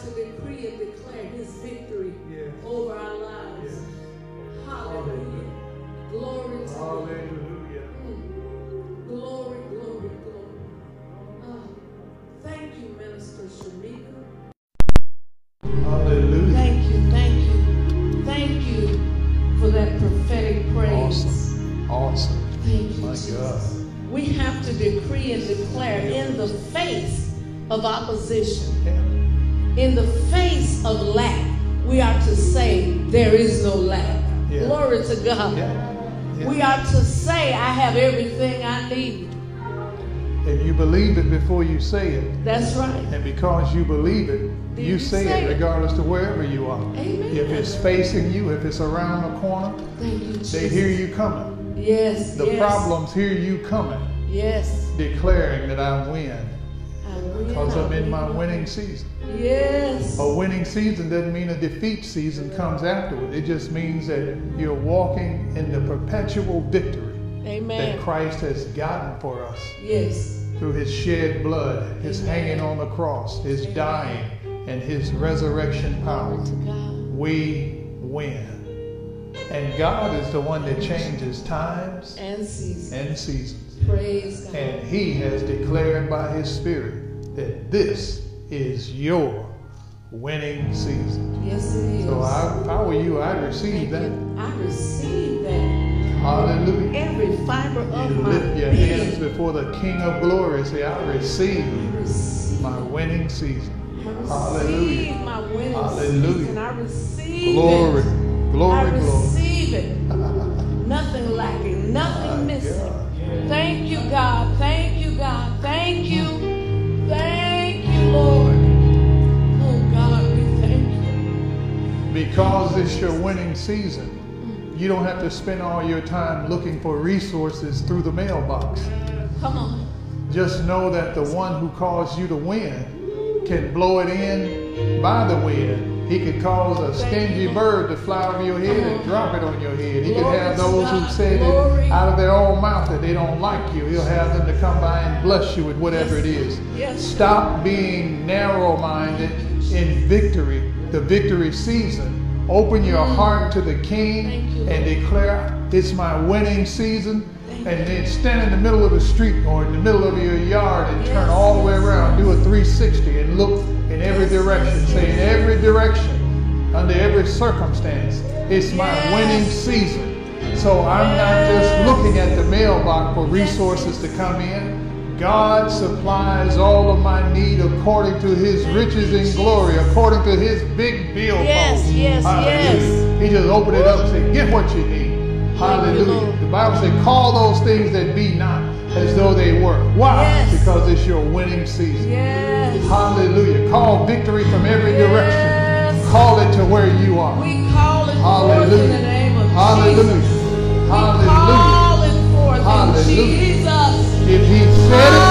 To decree and declare his victory Yes. over our lives. Yes. Hallelujah. Glory to God. Hallelujah. Mm. Glory, glory, glory. Ah, thank you, Minister Shamika. Hallelujah. Thank you, thank you, thank you for that prophetic praise. Awesome. Awesome. Thank you, My Jesus. God. We have to decree and declare in the face of opposition. In the face of lack, we are to say, There is no lack. Yeah. Glory to God. Yeah. Yeah. We are to say, I have everything I need. And you believe it before you say it, That's right. and because you believe it, you you say say it it. regardless to wherever you are. Amen. If it's facing you, if it's around the corner, you, they hear you coming. Yes. The yes, problems hear you coming, Yes. declaring that I win I win, because I I'm in my winning season. Yes. A winning season doesn't mean a defeat season comes afterward. It just means that you're walking in the perpetual victory that Christ has gotten for us Yes. through his shed blood, his Amen. hanging on the cross, his Amen. dying, and his resurrection power. To God. We win. And God is the one that changes times And season. and seasons. Praise God. And he has declared by his Spirit that this is your winning season. yes, it is. So I, if I were you, I'd receive that. I receive that. Hallelujah. Every fiber of You my lift your being. hands before the King of glory. Say, I receive I receive. my winning season. I receive Hallelujah. my winning Hallelujah. season. I receive Glory, it. I glory, glory. receive it. Nothing lacking, nothing My missing. God. Thank you, God. Thank you, God. Thank you. Lord. Oh, God, we thank you. Because it's your winning season, you don't have to spend all your time looking for resources through the mailbox. Come on. Just know that the one who caused you to win can blow it in by the wind. He could cause a stingy bird to fly over your head and drop it on your head. He could have those who said it out of their own mouth that they don't like you. He'll have them to come by and bless you with whatever it is. Stop being narrow minded in victory, the victory season. Open your heart to the King Mm. And declare, It's my winning season. And then stand in the middle of the street or in the middle of your yard and turn all the way around. Do a 360 and look in every direction. Say, in every direction, under every circumstance, it's my winning season. So I'm not just looking at the mailbox for resources to come in. God supplies all of my need according to his riches and glory, according to his big bill. Yes, yes, yes. He just opened it up and said, get what you need. Hallelujah. The Bible says, call those things that be not as though they were. Why? Yes. Because it's your winning season. Yes. Hallelujah. Call victory from every direction. Call it to where you are. We call it forth in Hallelujah. the name of Hallelujah. Jesus. We Hallelujah. call it forth Hallelujah. in Jesus. If he said it,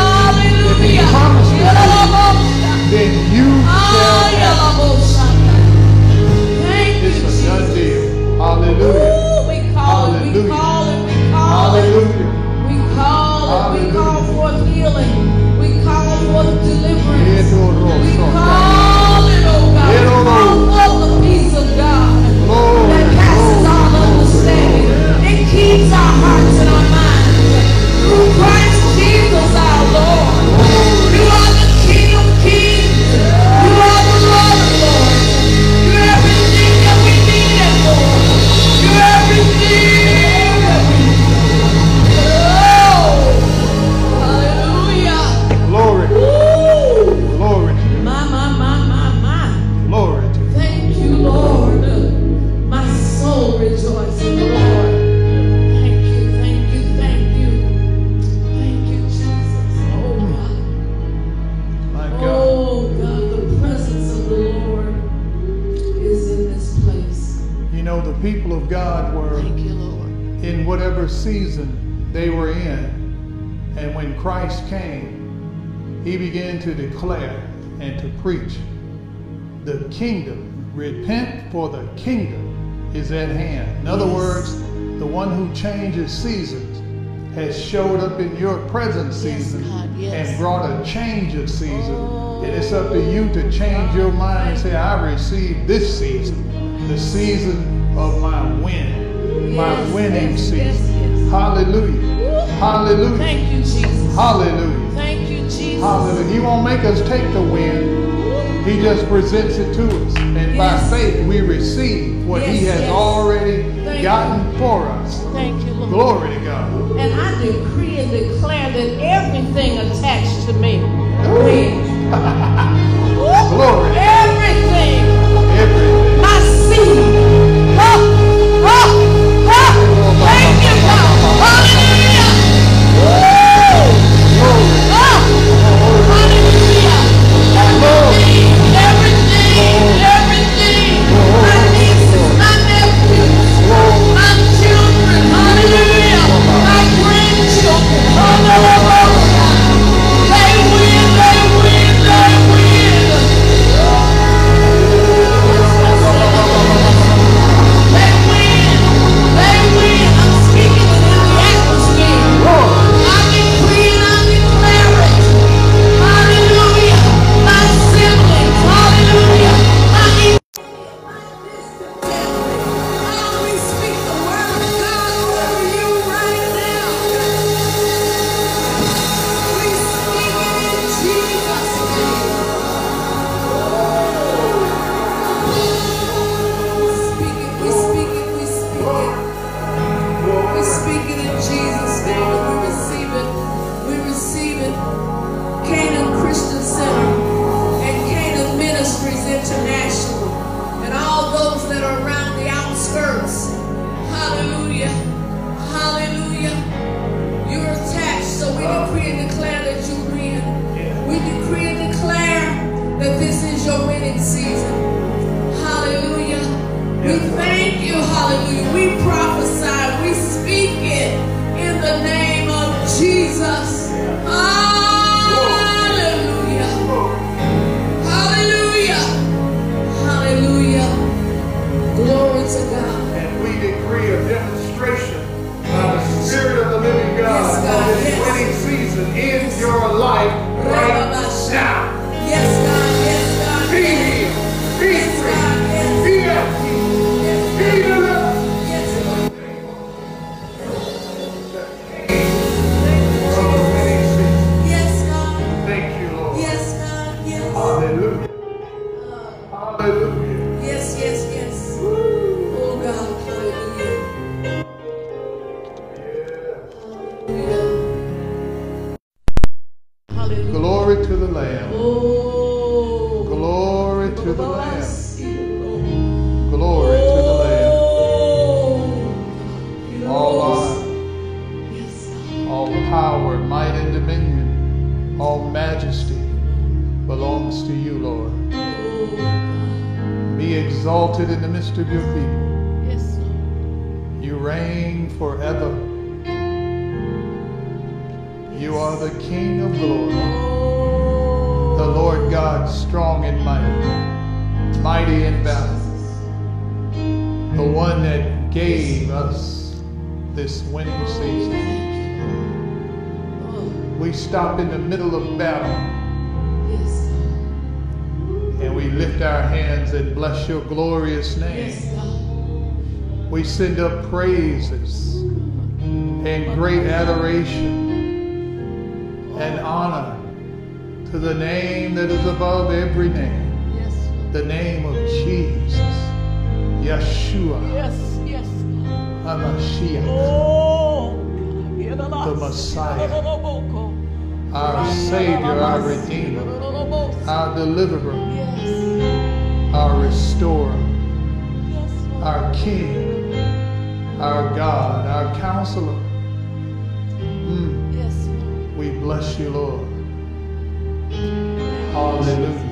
if he promised it, then you shall. Thank you, It's a done deal. Hallelujah. Ooh, we call it, we call it, we call it. Hallelujah. We call it, we call Hallelujah. forth healing. We call forth deliverance. We call it, oh God. We Yedoro. call forth the peace of God that passes all understanding. It keeps our hearts and our minds through Christ came, he began to declare and to preach the kingdom. Repent, for the kingdom is at hand. In other Yes. words, the one who changes seasons has showed up in your present season God, yes. and brought a change of season. Oh. And it's up to you to change your mind and say, I receive this season, the season of my win, my winning yes, season. yes, yes. Hallelujah. Hallelujah. Thank you, Jesus. Hallelujah. Thank you, Jesus. Hallelujah. He won't make us take the win. He just presents it to us. And Yes. by faith, we receive what He has yes. already Thank gotten for us. Thank you, Lord. Glory to God. And I decree and declare that everything attached to me to the Lamb. Lamb. Glory to the Lamb. Oh. All honor, all power, might, and dominion, all majesty belongs to you, Lord. Oh. Be exalted in the midst of your people. Yes, Lord. You reign forever. You are the King of glory, oh. the Lord God, strong and mighty, mighty in battle, the one that gave us this winning season. We stop in the middle of battle and we lift our hands and bless your glorious name. We send up praises and great adoration and honor to the name that is above every name. The name of Jesus, Yeshua, Yes, yes. HaMashiach, Oh. the Messiah, our Savior, our Redeemer, our Deliverer, Yes. our Restorer, Yes, our King, our God, our Counselor. Mm, Yes, we bless you, Lord. Hallelujah.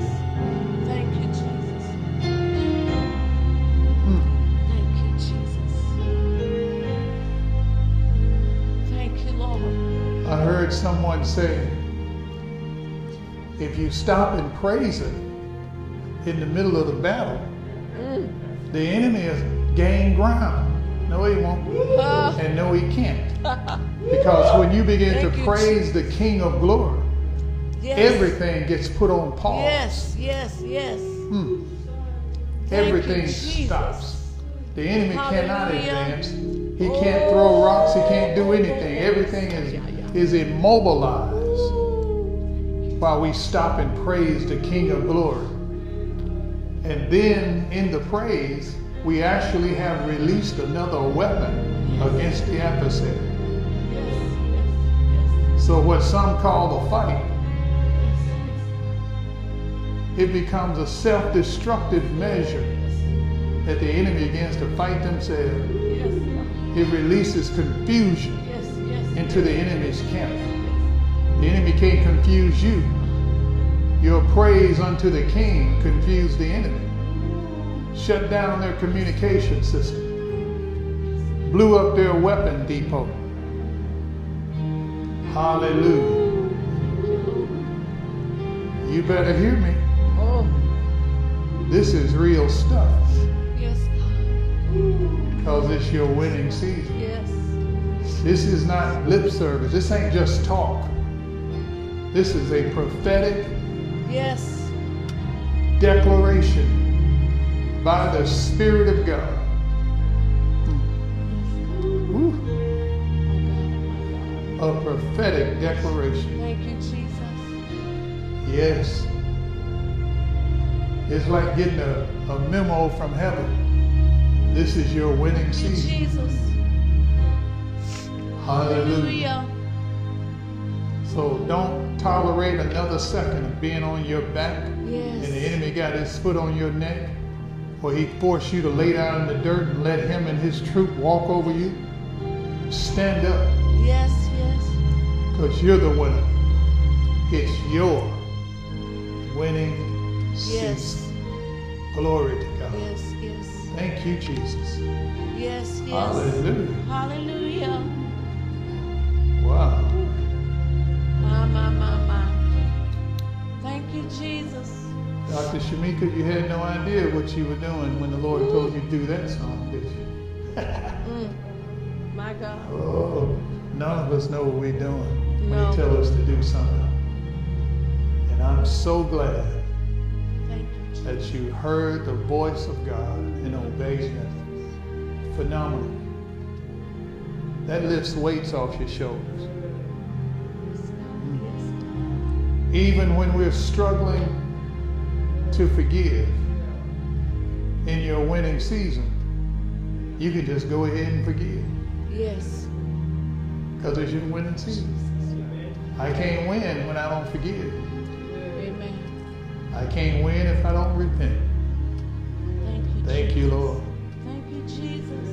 Heard someone say, if you stop and praise Him in the middle of the battle, the enemy has gained ground. No, he won't. Ah. And no, he can't. Because when you begin Thank to you, praise the King of glory, Yes. everything gets put on pause. Yes, yes, yes. Hmm. Thank you, Everything stops. The enemy cannot advance. He can't throw rocks. He can't do anything. Everything is, is immobilized while we stop and praise the King of glory. And then in the praise, we actually have released another weapon against the adversary. Yes, yes, So what some call a fight, it becomes a self-destructive measure that the enemy begins to fight themselves. It releases confusion. Into the enemy's camp. The enemy can't confuse you. Your praise unto the king confused the enemy. Shut down their communication system. Blew up their weapon depot. Hallelujah. You better hear me. Oh, This is real stuff yes, because it's your winning season. Yes. This is not lip service. This ain't just talk. This is a prophetic Yes. declaration by the Spirit of God. A prophetic declaration. Thank you, Jesus. Yes. It's like getting a, a memo from heaven. This is your winning season. Jesus. Hallelujah. So don't tolerate another second of being on your back and the enemy got his foot on your neck, or he forced you to lay down in the dirt and let him and his troop walk over you. Stand up, Yes, yes. because you're the winner. It's your winning Yes. season. Glory to God. Yes, yes. Thank you, Jesus. Yes, yes. Hallelujah. Hallelujah. Wow. My, my, my, my. Thank you, Jesus. Dr. Shamika, you had no idea what you were doing when the Lord told you to do that song, did you? Mm. My God. Oh, none of us know what we're doing when No. He tell us to do something. And I'm so glad Thank you, that you heard the voice of God and obeyed Him. Phenomenal. That lifts weights off your shoulders. Yes, God. Yes, God. Even when we're struggling to forgive in your winning season, you can just go ahead and forgive Yes. because it's your winning season. I can't win when I don't forgive. Amen. I can't win if I don't repent. Thank you. Thank Jesus. you, Lord. Thank you, Jesus.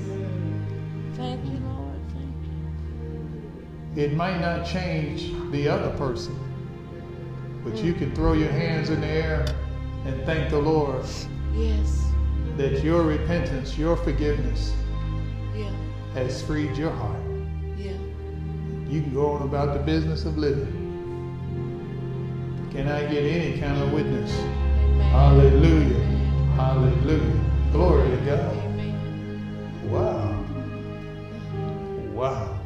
Thank you, Lord. Thank you. It might not change the other person, but you can throw your hands in the air and thank the Lord Yes. that your repentance, your forgiveness Yeah. has freed your heart. Yeah. You can go on about the business of living. Can I get any kind of witness? Amen. Hallelujah. Hallelujah. Glory to God. Amen. Wow. Wow.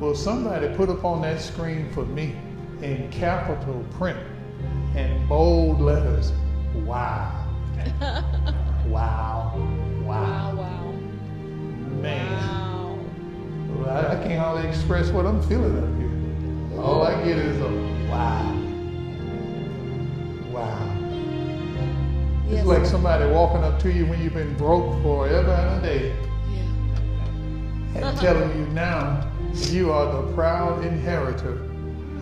Thank you, Jesus. Will somebody put up on that screen for me in capital print and bold letters? Wow. Wow. Wow, Wow. wow. Man. Wow. Well, I, I can't hardly express what I'm feeling up here. All I get is a wow. Wow. Yes. It's like somebody walking up to you when you've been broke forever and a day Yeah. and telling you now you are the proud inheritor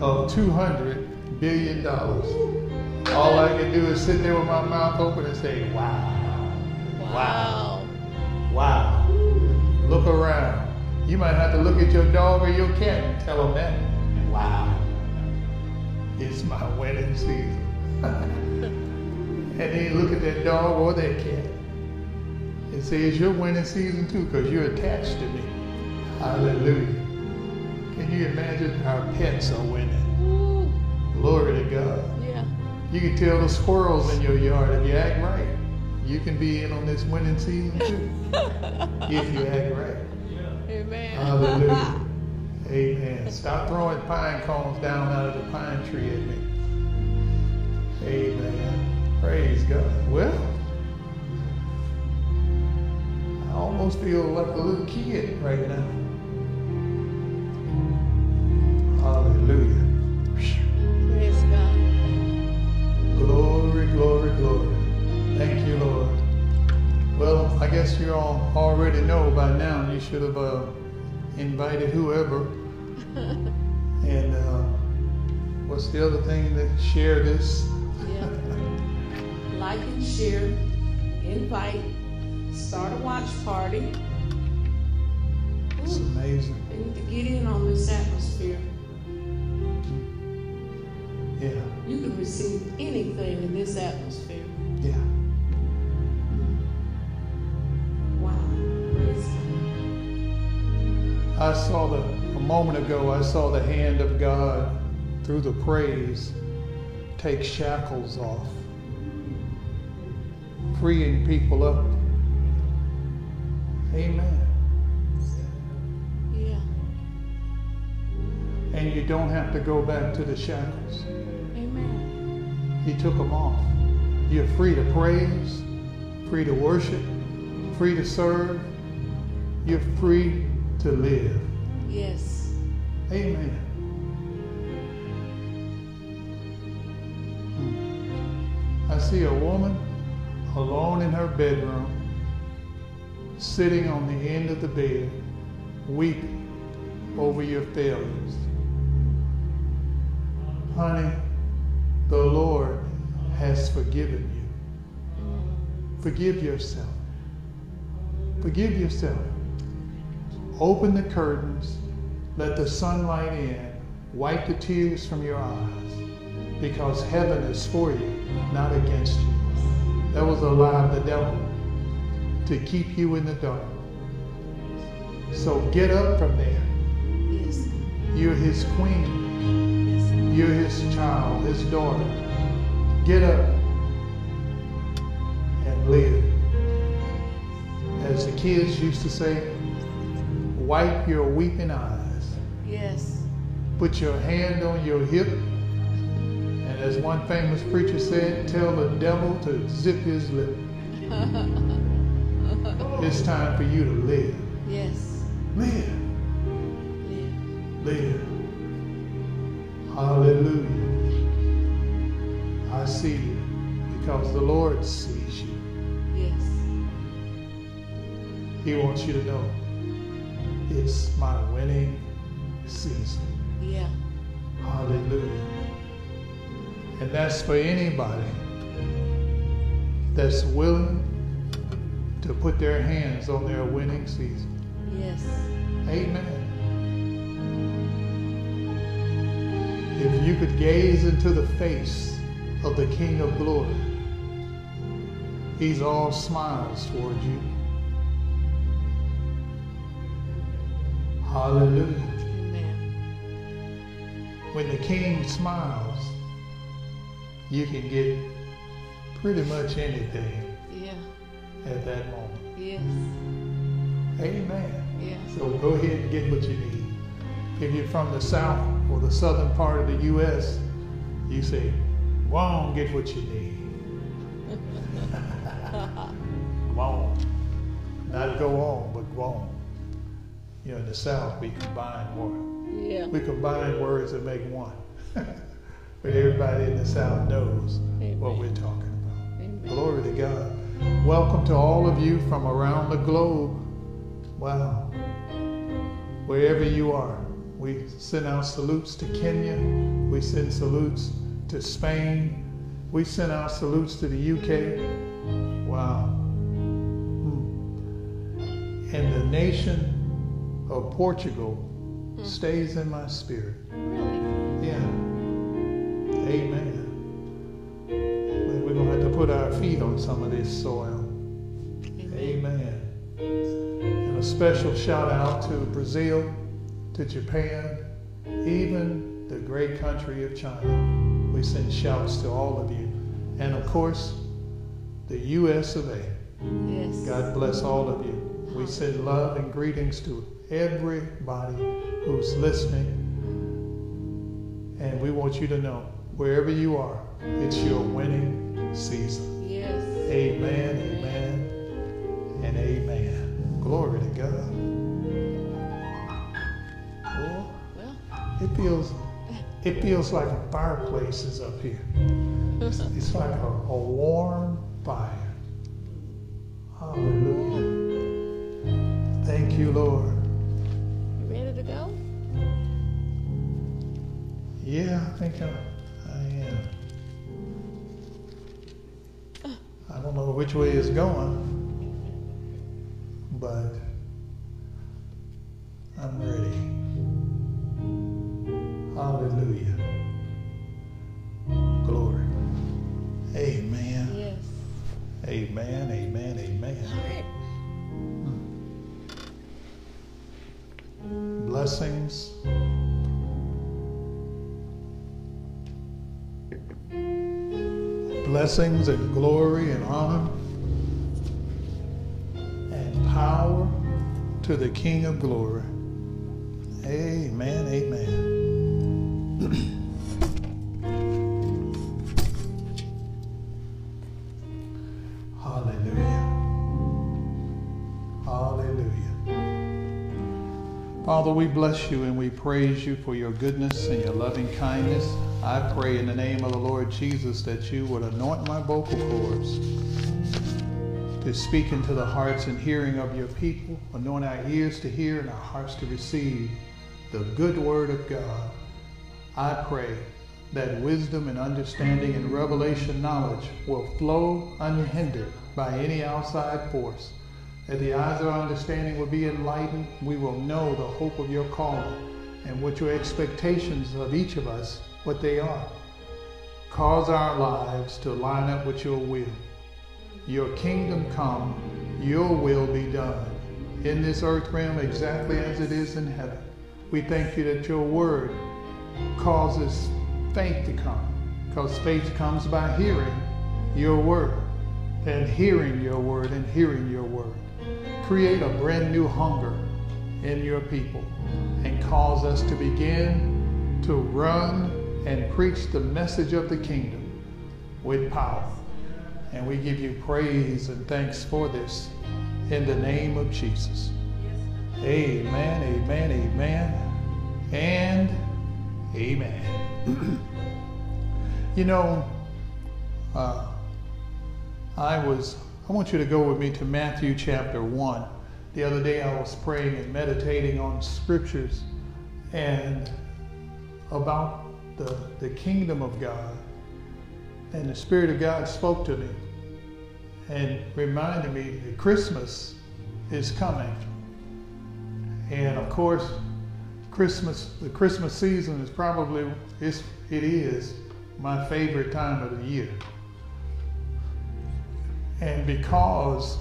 of $200 billion. All I can do is sit there with my mouth open and say, wow. Wow. Wow. Look around. You might have to look at your dog or your cat and tell them that. Wow. It's my wedding season. and then look at that dog or that cat and say, it's your winning season too because you're attached to me. Hallelujah. Can you imagine our pets are winning? Ooh, Glory to God. yeah. You can tell the squirrels in your yard if you act right. You can be in on this winning season too. if you act right. Yeah. Amen. Hallelujah. Amen. Stop throwing pine cones down out of the pine tree at me. Amen. Praise God. Well, I almost feel like a little kid right now. Hallelujah. Praise God. Glory, glory, glory. Thank you, Lord. Well, I guess you all already know by now. You should have uh, invited whoever. and uh, what's the other thing that share this? Yeah. Like and share, invite, start a watch party. It's amazing. they need to get in on this atmosphere. Yeah, You can receive anything in this atmosphere. yeah. Wow. Praise God. I saw the a moment ago. I saw the hand of God through the praise take shackles off, freeing people up. Amen. Yeah. And you don't have to go back to the shackles. He took them off. You're free to praise, free to worship, free to serve. You're free to live. Yes. Amen. Hmm. I see a woman alone in her bedroom, sitting on the end of the bed, weeping over your failures. Honey, has forgiven you. Forgive yourself. Forgive yourself. Open the curtains, let the sunlight in, wipe the tears from your eyes, because heaven is for you, not against you. That was a lie of the devil to keep you in the dark. So get up from there. You're his queen. You're his child, his daughter. Get up and live. As the kids used to say, wipe your weeping eyes. Yes. Put your hand on your hip. And as one famous preacher said, tell the devil to zip his lip. it's time for you to live. Yes. Live. Live. Live. The Lord sees you. Yes. He wants you to know it's my winning season. Yeah. Hallelujah. And that's for anybody that's willing to put their hands on their winning season. Yes. Amen. If you could gaze into the face of the King of Glory, He's all smiles toward you. Hallelujah. Amen. When the King smiles, you can get pretty much anything Yeah. at that moment. Yes. Amen. Yes. So go ahead and get what you need. If you're from the south or the southern part of the U.S., you say, on, get what you need. Go on. Not go on, but go on. You know, in the south, we combine words. Yeah. We combine words that make one. but everybody in the south knows what we're talking about. Amen. Glory to God. Welcome to all of you from around the globe. Wow. Wherever you are, we send out salutes to Kenya. We send salutes to Spain. We send our salutes to the UK. Wow. Hmm. And the nation of Portugal stays in my spirit. Really? Yeah. Amen. We're going to have to put our feet on some of this soil. Amen. And a special shout out to Brazil, to Japan, even the great country of China. We send shouts to all of you. And of course, the US of A. Yes. God bless all of you. We send love and greetings to everybody who's listening. And we want you to know, wherever you are, it's your winning season. Yes. Amen, amen, and amen. Glory to God. Well, it feels, it feels like a fireplace is up here. It's, it's like a, a warm fire. Hallelujah. Thank you, Lord. you ready to go? Yeah, I think I, I am. I don't know which way it's going, but I'm ready. Hallelujah. Glory. Amen. Yes. Amen. Amen. Amen. right. Blessings. Blessings and glory and honor and power to the King of glory. Amen. Amen. Hallelujah. Hallelujah. Father, we bless you and we praise you for your goodness and your loving kindness. I pray in the name of the Lord Jesus that you would anoint my vocal cords to speak into the hearts and hearing of your people, anoint our ears to hear and our hearts to receive the good word of God. I pray that wisdom and understanding and revelation knowledge will flow unhindered by any outside force that the eyes of our understanding will be enlightened. We will know the hope of your calling and what your expectations of each of us, what they are. Cause our lives to line up with your will. Your kingdom come, your will be done in this earth realm exactly as it is in heaven. We thank you that your word causes faith to come because faith comes by hearing your word and hearing your word and hearing your word create a brand new hunger in your people and cause us to begin to run and preach the message of the kingdom with power. And we give you praise and thanks for this in the name of Jesus. Amen, amen, amen, and amen. you know, uh, I was I want you to go with me to Matthew chapter 1. The other day I was praying and meditating on scriptures and about the, the kingdom of God. And the Spirit of God spoke to me and reminded me that Christmas is coming. And of course, Christmas, the Christmas season is probably, it's, it is my favorite time of the year. And because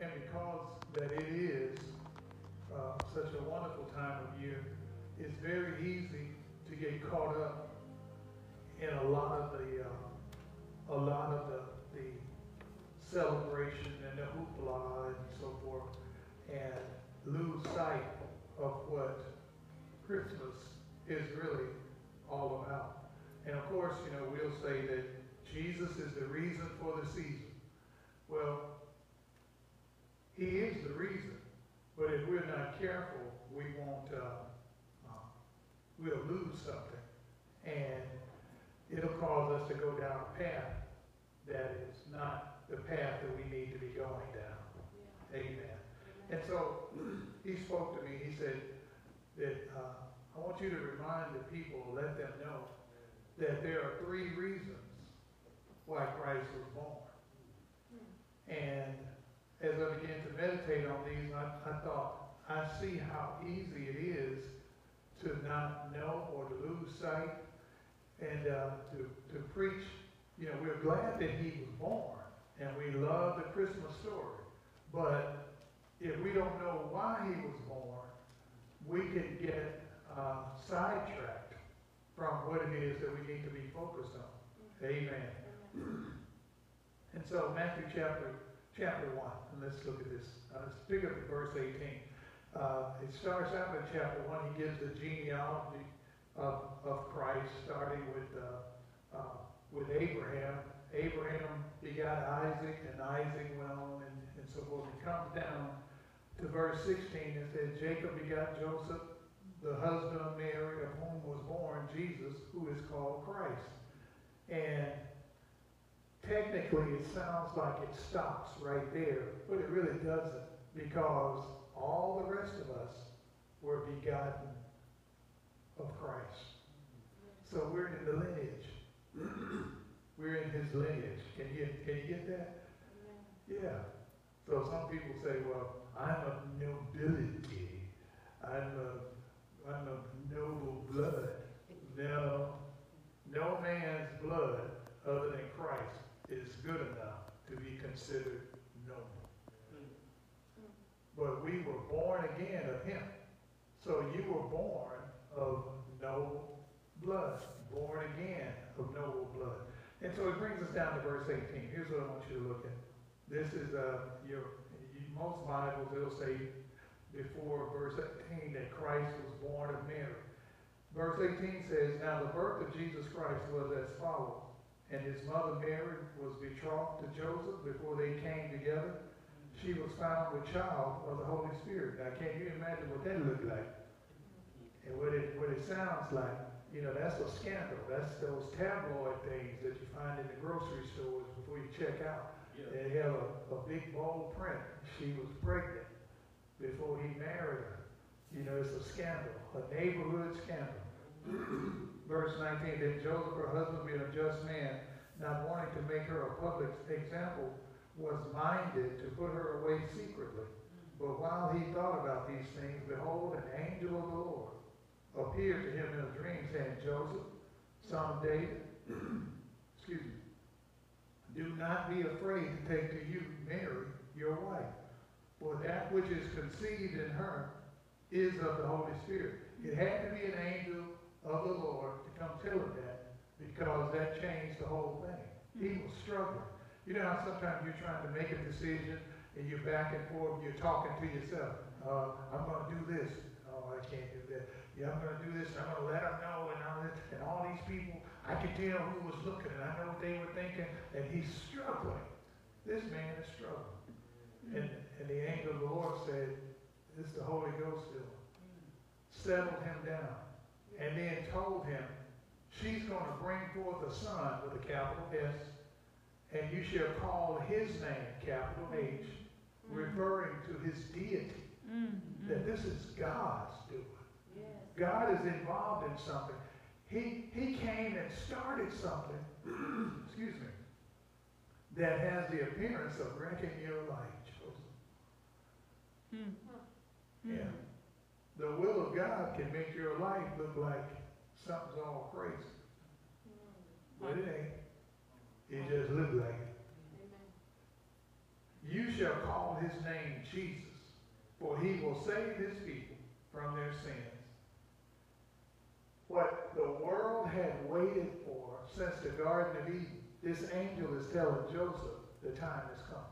and because that it is uh, such a wonderful time of year, it's very easy to get caught up in a lot of the uh, a lot of the, the celebration and the hoopla and so forth, and lose sight of what Christmas is really all about. And of course, you know, we'll say that Jesus is the reason for the season. Well, he is the reason, but if we're not careful, we won't, uh, uh, we'll lose something. And it'll cause us to go down a path that is not the path that we need to be going down. And so he spoke to me, he said that uh, I want you to remind the people, let them know that there are three reasons why Christ was born. And as I began to meditate on these, I, I thought, I see how easy it is to not know or to lose sight and uh, to, to preach. You know, we're glad that he was born and we love the Christmas story. But if we don't know why he was born, we can get uh, sidetracked from what it is that we need to be focused on. Amen. And so Matthew chapter chapter one, and let's look at this. Uh, let's pick up at verse 18. Uh, it starts out in chapter one. He gives the genealogy of, of Christ, starting with uh, uh, with Abraham. Abraham begot Isaac, and Isaac went on, and, and so forth. It comes down to verse 16. It says Jacob begot Joseph, the husband of Mary, of whom was born Jesus, who is called Christ. And technically, it sounds like it stops right there, but it really doesn't, because all the rest of us were begotten of Christ. So we're in the lineage. we're in his lineage. Can you, can you get that? Yeah. So some people say, well, I'm of nobility. I'm of, I'm of noble blood. No, no man's blood other than Christ is good enough to be considered noble. But we were born again of him. So you were born of noble blood, born again of noble blood. And so it brings us down to verse 18. Here's what I want you to look at. This is uh, your most Bibles. It'll say before verse 18 that Christ was born of Mary. Verse 18 says, Now the birth of Jesus Christ was as follows. And his mother Mary was betrothed to Joseph before they came together. She was found with child of the Holy Spirit. Now, can you imagine what that looked like? And what it, what it sounds like? You know, that's a scandal. That's those tabloid things that you find in the grocery stores before you check out. They have a, a big bold print. She was pregnant before he married her. You know, it's a scandal, a neighborhood scandal. Verse 19, then Joseph, her husband, being a just man, not wanting to make her a public example, was minded to put her away secretly. But while he thought about these things, behold, an angel of the Lord appeared to him in a dream, saying, Joseph, son of David, excuse me, do not be afraid to take to you Mary, your wife, for that which is conceived in her is of the Holy Spirit. It had to be an angel of the Lord to come tell him that because that changed the whole thing. He was struggling. You know how sometimes you're trying to make a decision and you're back and forth, you're talking to yourself. Uh, I'm going to do this. Oh, I can't do that. Yeah, I'm going to do this. I'm going to let them know and all this. And all these people, I could tell who was looking and I know what they were thinking. And he's struggling. This man is struggling. And, and the angel of the Lord said, it's the Holy Ghost still. Settled him down and then told him, She's going to bring forth a son with a capital S, and you shall call his name, capital H, mm-hmm. referring to his deity. Mm-hmm. That this is God's doing. Yes. God is involved in something. He, he came and started something, excuse me, that has the appearance of wrecking your life, Joseph. Mm-hmm. Yeah. The will of God can make your life look like something's all crazy. But it ain't. It just looks like it. You shall call his name Jesus, for he will save his people from their sins. What the world had waited for since the Garden of Eden, this angel is telling Joseph, the time has come.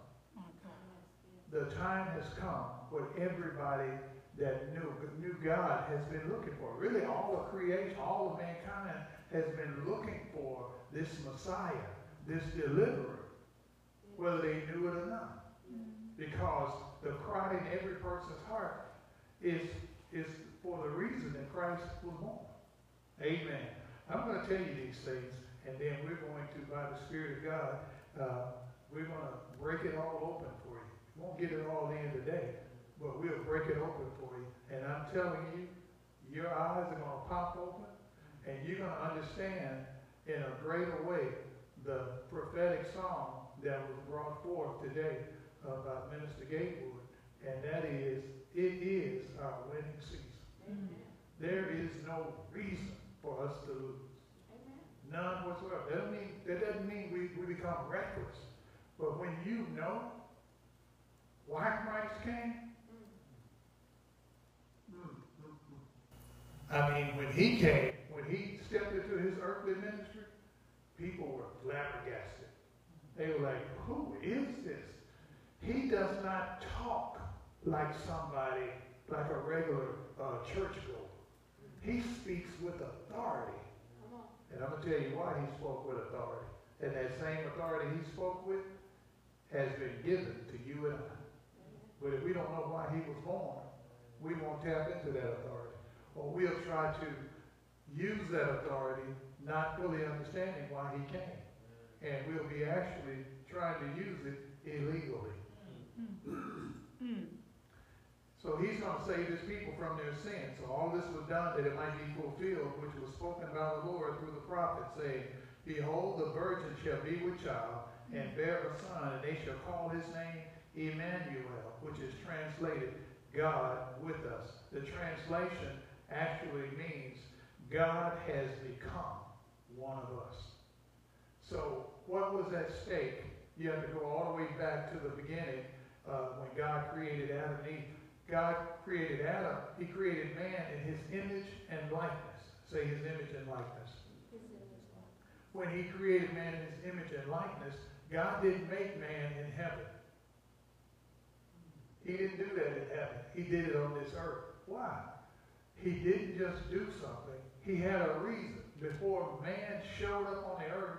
The time has come when everybody that knew, knew God has been looking for. Really, all of creation, all of mankind has been looking for this Messiah, this deliverer, whether they knew it or not. Because the cry in every person's heart is, is for the reason that Christ was born. Amen. I'm going to tell you these things, and then we're going to, by the Spirit of God, uh, we're going to break it all open for you. We won't get it all in today but we'll break it open for you. And I'm telling you, your eyes are going to pop open, and you're going to understand in a greater way the prophetic song that was brought forth today about Minister Gatewood, and that is, it is our winning season. Amen. There is no reason for us to lose. Amen. None whatsoever. That doesn't mean, that doesn't mean we, we become reckless. But when you know why Christ came, mm. Mm, mm, I mean, when he came, when he stepped into his earthly ministry, people were flabbergasted. They were like, who is this? He does not talk like somebody, like a regular uh, churchgoer. He speaks with authority. And I'm going to tell you why he spoke with authority. And that same authority he spoke with has been given to you and I. But if we don't know why he was born, we won't tap into that authority. Or we'll try to use that authority not fully understanding why he came. And we'll be actually trying to use it illegally. Hmm. Hmm. So he's going to save his people from their sins. So all this was done that it might be fulfilled, which was spoken by the Lord through the prophet, saying, Behold, the virgin shall be with child, and bear a son, and they shall call his name Emmanuel, which is translated God with us. The translation actually means God has become one of us. So what was at stake? You have to go all the way back to the beginning uh, when God created Adam and Eve. God created Adam. He created man in his image and likeness. Say his image and likeness. When he created man in his image and likeness, God didn't make man in heaven. He didn't do that in heaven. He did it on this earth. Why? He didn't just do something. He had a reason. Before man showed up on the earth,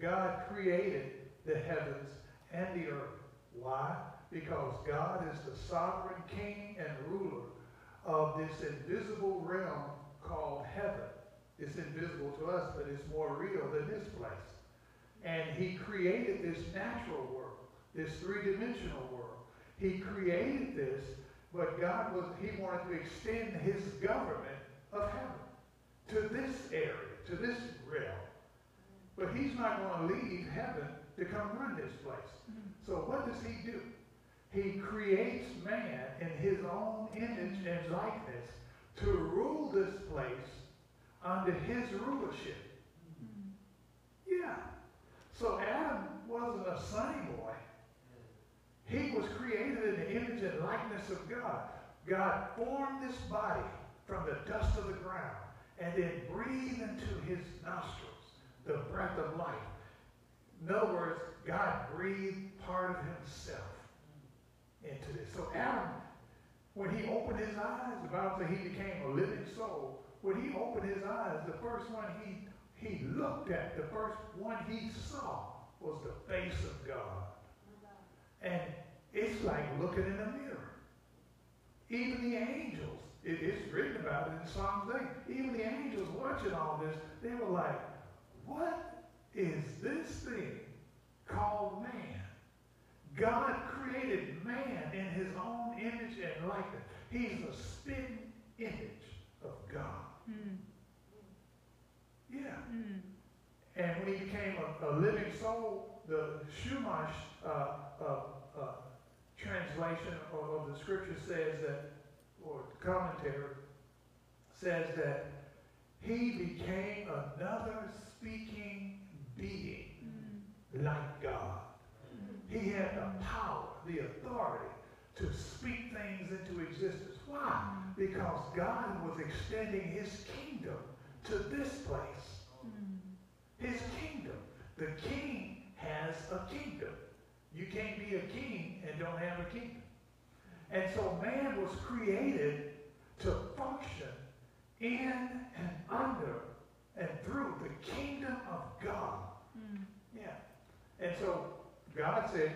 God created the heavens and the earth. Why? Because God is the sovereign king and ruler of this invisible realm called heaven. It's invisible to us, but it's more real than this place. And he created this natural world, this three-dimensional world. He created this, but God was, he wanted to extend his government of heaven to this area, to this realm. But he's not going to leave heaven to come run this place. Mm-hmm. So what does he do? He creates man in his own image and likeness to rule this place under his rulership. Yeah. So Adam wasn't a sunny boy. He was created in the image and likeness of God. God formed this body from the dust of the ground and then breathed into his nostrils the breath of life. In other words, God breathed part of himself into this. So Adam, when he opened his eyes, the Bible says he became a living soul. When he opened his eyes, the first one he, he looked at, the first one he saw was the face of God. And it's like looking in a mirror. Even the angels, it, it's written about it in Psalms 8. Even the angels watching all this, they were like, what is this thing called man? God created man in his own image and likeness. He's a spitting image of God. Mm. Yeah. Mm. And when he became a, a, living soul, the Chumash uh, uh, uh, translation of, of, the scripture says that, or commentary says that he became another speaking being mm. like God. He had the power, the authority to speak things into existence. Why? Because God was extending his kingdom to this place. His kingdom. The king has a kingdom. You can't be a king and don't have a kingdom. And so man was created to function in and under and through the kingdom of God. Mm. Yeah. And so God said,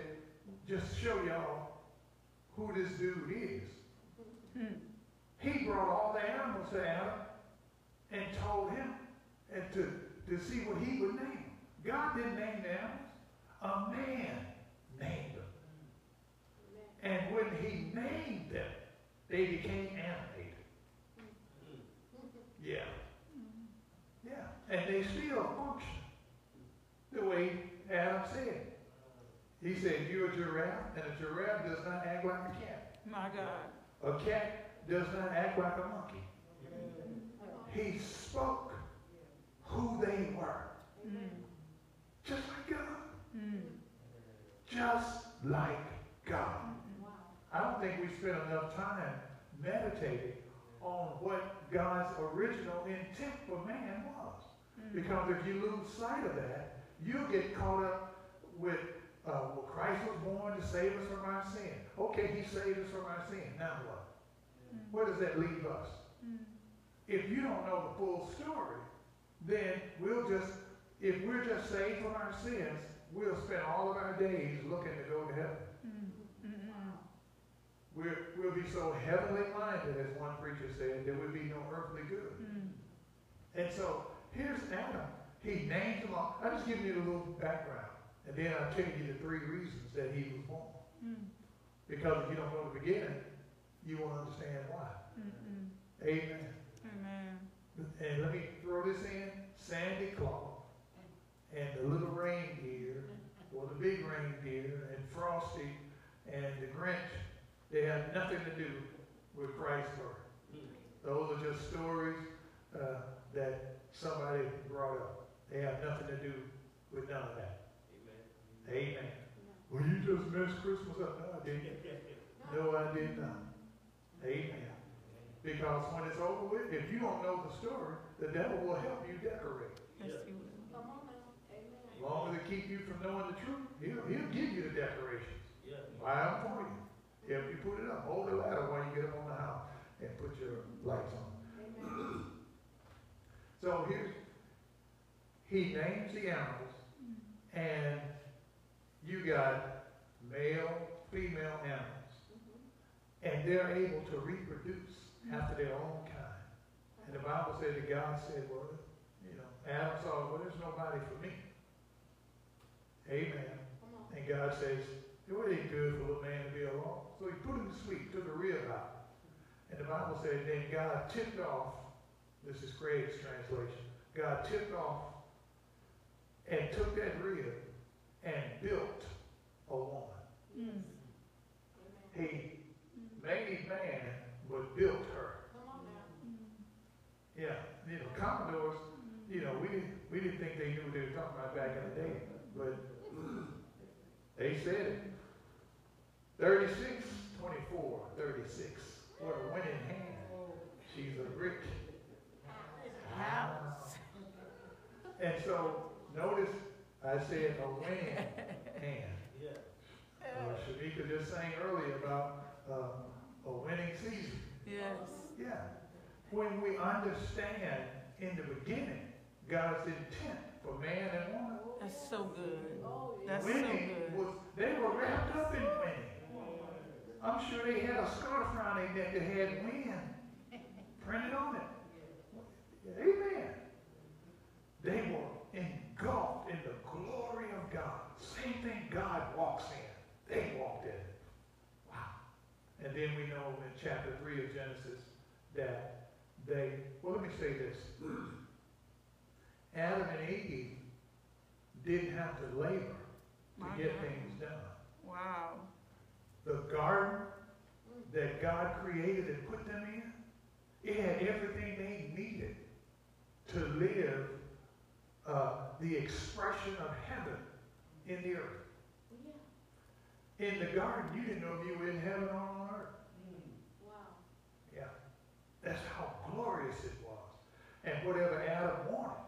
just show y'all who this dude is. Hmm. He brought all the animals to Adam and told him and to, to see what he would name God didn't name the animals. A man named them. And when he named them, they became animated. Yeah. Yeah. And they still function the way Adam said. He said, you're a giraffe, and a giraffe does not act like a cat. My God. A cat does not act like a monkey. He spoke who they were. Mm. Just like God. Mm. Just like God. Wow. I don't think we spend enough time meditating on what God's original intent for man was. Because if you lose sight of that, you get caught up with, uh, well, Christ was born to save us from our sin. Okay, he saved us from our sin. Now what? Mm. Where does that leave us? Mm. If you don't know the full story, then we'll just, if we're just saved from our sins, we'll spend all of our days looking to go to heaven. Mm. We're, we'll be so heavenly minded, as one preacher said, there would be no earthly good. And so here's Adam. He named them all. I'll just give you a little background. And then I'll tell you the three reasons that he was born. Because if you don't know the beginning, you won't understand why. Amen. Amen. And let me throw this in. Sandy Claus and the little reindeer, or the big reindeer, and Frosty and the Grinch, they have nothing to do with Christ's birth. Those are just stories uh, that somebody brought up. They have nothing to do with none of that. Amen. Well, you just messed Christmas uh, uh, up. No, I didn't. No, I did not. Amen. Because when it's over with, if you don't know the story, the devil will help you decorate. Yes, you will. Come on now. As long as it keep you from knowing the truth, he'll, he'll give you the decorations. Buy them for you. If you put it up, hold the ladder while you get up on the house and put your lights on. Amen. So here's, he names the animals, mm. and you got male, female animals, mm-hmm. and they're able to reproduce after their own kind. And the Bible said that God said, well, you know, Adam saw, well, there's nobody for me. Amen. And God says, it ain't good for a little man to be alone. So he put him to sleep, took a rib out. And the Bible said, then God tipped off, this is Craig's translation, God tipped off and took that rib and built a woman. Mm. He made man, but built her. Mm. Yeah, you know, Commodores, you know, we didn't, we didn't think they knew what they were talking about back in the day, but they said it. 36, 24, 36. What a winning hand. She's a brick House. And so, notice I said a winning hand. Uh, Shamika just sang earlier about uh, a winning season. Yes. Yeah. When we understand in the beginning God's intent for man and woman, That's so good. That's so winning good. was, they were wrapped up in winning. I'm sure they had a scarf around their neck that had win printed on it. Amen. They were engulfed in the glory of God. Same thing God walks in. They walked in it. Wow. And then we know in chapter 3 of Genesis that they, well, let me say this. Adam and Eve didn't have to labor to My get God. things done. Wow. The garden that God created and put them in, it had everything they needed to live uh, the expression of heaven in the earth. Yeah. In the garden, you didn't know if you were in heaven or on earth. Mm. Wow. Yeah. That's how glorious it was. And whatever Adam wanted,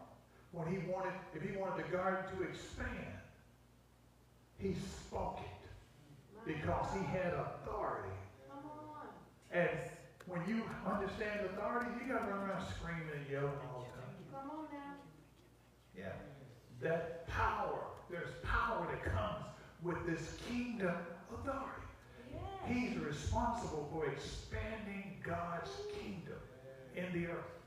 when he wanted, if he wanted the garden to expand, he spoke it mm. because he had authority. Come on. And when you understand authority, you got to run around screaming and yelling all the time. Come on now. Yeah. That power, there's power that comes with this kingdom authority. He's responsible for expanding God's kingdom in the earth.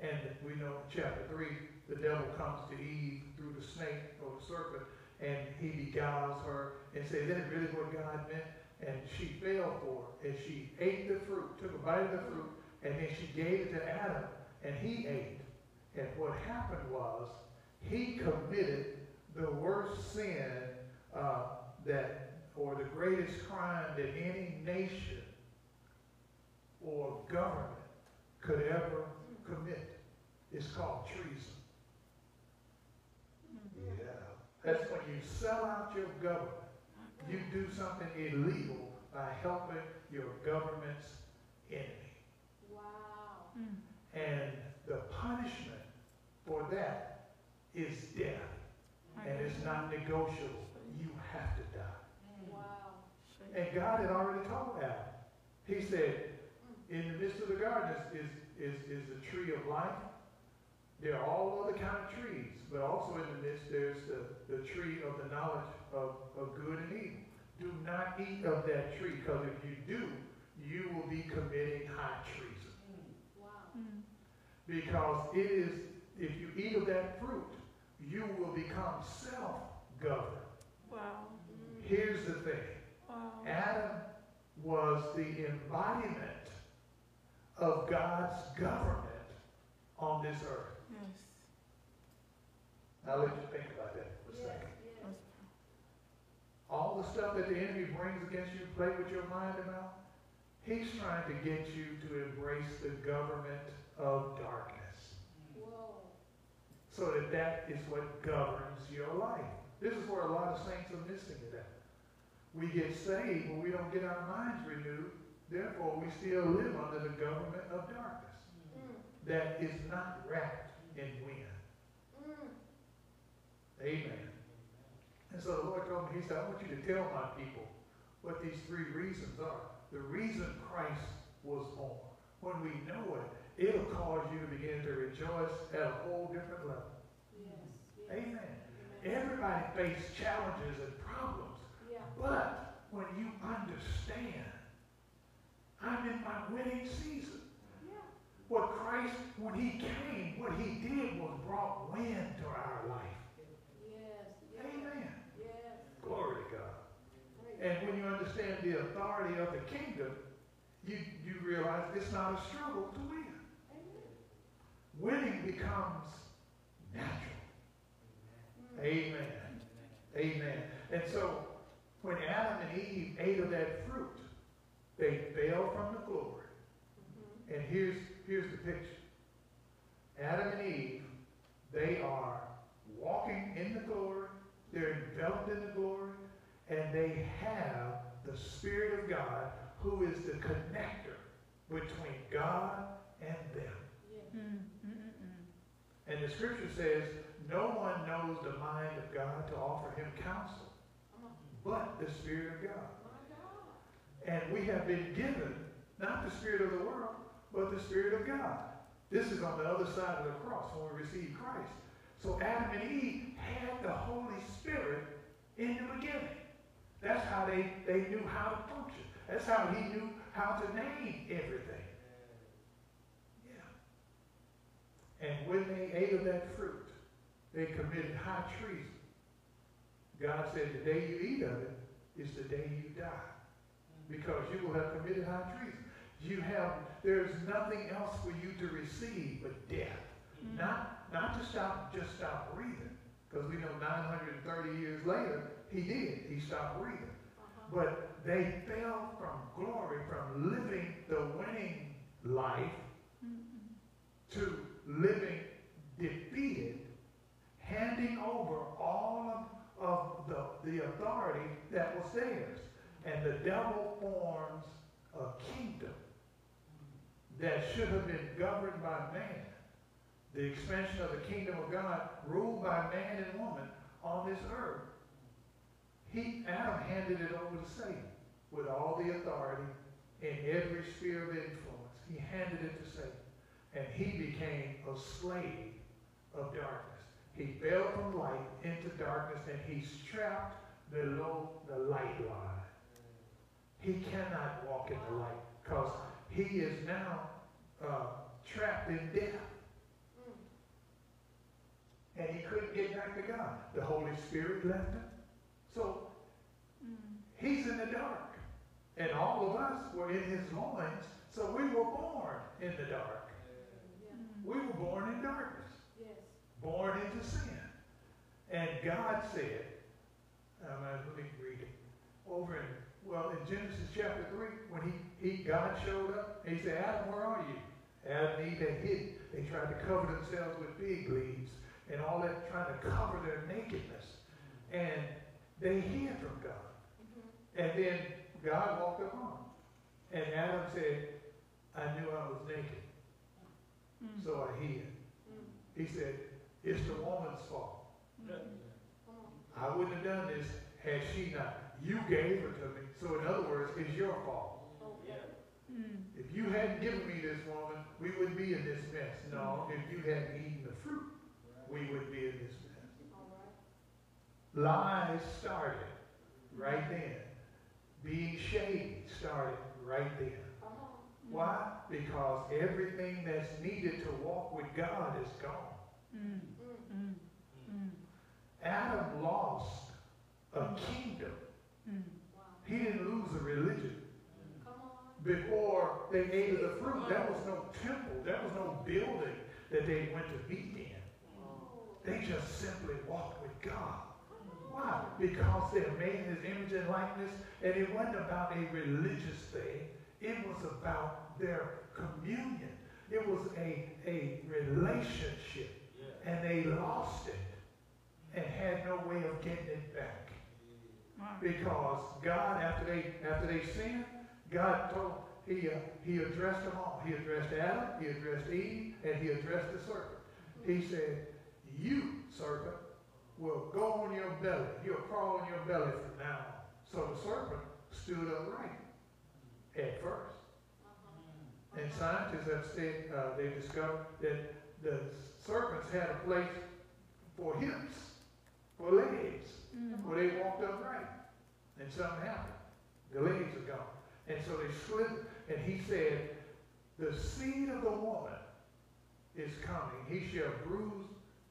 And we know in chapter 3, the devil comes to Eve through the snake or the serpent, and he beguiles her and says, Is that really what God meant? And she fell for it. And she ate the fruit, took a bite of the fruit, and then she gave it to Adam, and he ate. And what happened was, he committed the worst sin uh, that, or the greatest crime that any nation or government could ever commit. is called treason. Yeah. That's when you sell out your government. You do something illegal by helping your government's enemy. Mm. And the punishment for that is death. My And it's not negotiable. You have to die. Mm. Wow. And God had already told Adam. He said, mm. in the midst of the garden is, is, is, is the tree of life. There are all other kind of trees, but also in the midst there's the, the tree of the knowledge of, of good and evil. Do not eat of that tree, because if you do, you will be committing high treason. Mm. Wow. Mm. Because it is, if you eat of that fruit, you will become self-governed. Wow. Here's the thing. Wow. Adam was the embodiment of God's government on this earth. Yes. Now let you think about that for a Yes, second. yes. All the stuff that the enemy brings against you, play with your mind about, he's trying to get you to embrace the government of darkness. So that that is what governs your life. This is where a lot of saints are missing it at. We get saved, but we don't get our minds renewed. Therefore, we still live under the government of darkness. Mm. that is not wrapped in wind. Mm. Amen. And so the Lord told me, He said, I want you to tell my people what these three reasons are. The reason Christ was born. When we know it, it'll cause you to begin to rejoice at a whole different level. Yes. yes. Amen. Amen. Everybody faces challenges and problems, Yeah. but when you understand, I'm in my winning season. Yeah. What Christ, when he came, what he did was brought wind to our life. Yes. Yes. Amen. Yes. Glory to God. Praise And when you understand the authority of the kingdom, you, you realize it's not a struggle to win. Amen. Winning becomes natural. Amen. Amen. And so when Adam and Eve ate of that fruit, they fell from the glory. Mhm. And here's, here's the picture. Adam and Eve, they are walking in the glory, they're enveloped in the glory, and they have the Spirit of God who is the connector between God and them. Yeah. Mm. And the scripture says, no one knows the mind of God to offer him counsel, but the Spirit of God. God. And we have been given not the spirit of the world, but the spirit of God. This is on the other side of the cross when we receive Christ. So Adam and Eve had the Holy Spirit in the beginning. That's how they, they knew how to function. That's how he knew how to name everything. Yeah. And when they ate of that fruit, they committed high treason. God said, the day you eat of it is the day you die because you will have committed high treason. You have, there's nothing else for you to receive but death. Mm. Not, not to stop, just stop breathing. Because we know 930 years later, he did. He stopped breathing. Uh-huh. But they fell from glory, from living the winning life Mm. to living defeated, handing over all of, of the, the authority that was theirs. And the devil forms a kingdom that should have been governed by man. The expansion of the kingdom of God, ruled by man and woman on this earth. He, Adam handed it over to Satan with all the authority in every sphere of influence. He handed it to Satan. And he became a slave of darkness. He fell from light into darkness and he's trapped below the light line. He cannot walk in the light because he is now uh, trapped in death. And he couldn't get back to God. The Holy Spirit left him. So he's in the dark. And all of us were in his loins. So we were born in the dark. We were born in darkness. Yes. born into sin. And God said, um, uh, let me read it. Over in, well, in Genesis chapter 3, when he, he God showed up, he said, Adam, where are you? Adam and Eve had hidden. They tried to cover themselves with fig leaves and all that, trying to cover their nakedness. And they hid from God. Mm-hmm. And then God walked along. And Adam said, I knew I was naked. Mm. so I hid. He said, it's the woman's fault. I wouldn't have done this had she not. You gave her to me. So in other words, it's your fault. Mm. If you hadn't given me this woman, we wouldn't be in this mess. No, if you hadn't eaten the fruit, we wouldn't be in this mess. Lies started right then. Being shady started right then. Why? Because everything that's needed to walk with God is gone. Mm. Mm. Mm. Adam lost a kingdom. Mm. He didn't lose a religion. Before they ate of the fruit, there was no temple, there was no building that they went to meet in. They just simply walked with God. Why? Because they're made in his image and likeness, and it wasn't about a religious thing. It was about their communion. It was a, a relationship. And they lost it and had no way of getting it back. Wow. Because God, after they after they sinned, God told he uh, he addressed them all. He addressed Adam, he addressed Eve, and he addressed the serpent. He said, "You serpent will go on your belly. You'll crawl on your belly from now on." So the serpent stood upright at first. And scientists have said uh, they discovered that the serpents had a place for hips, for legs Mm. where they walked upright. And something happened. The legs are gone. And so they slipped, and he said, The seed of the woman is coming. He shall bruise,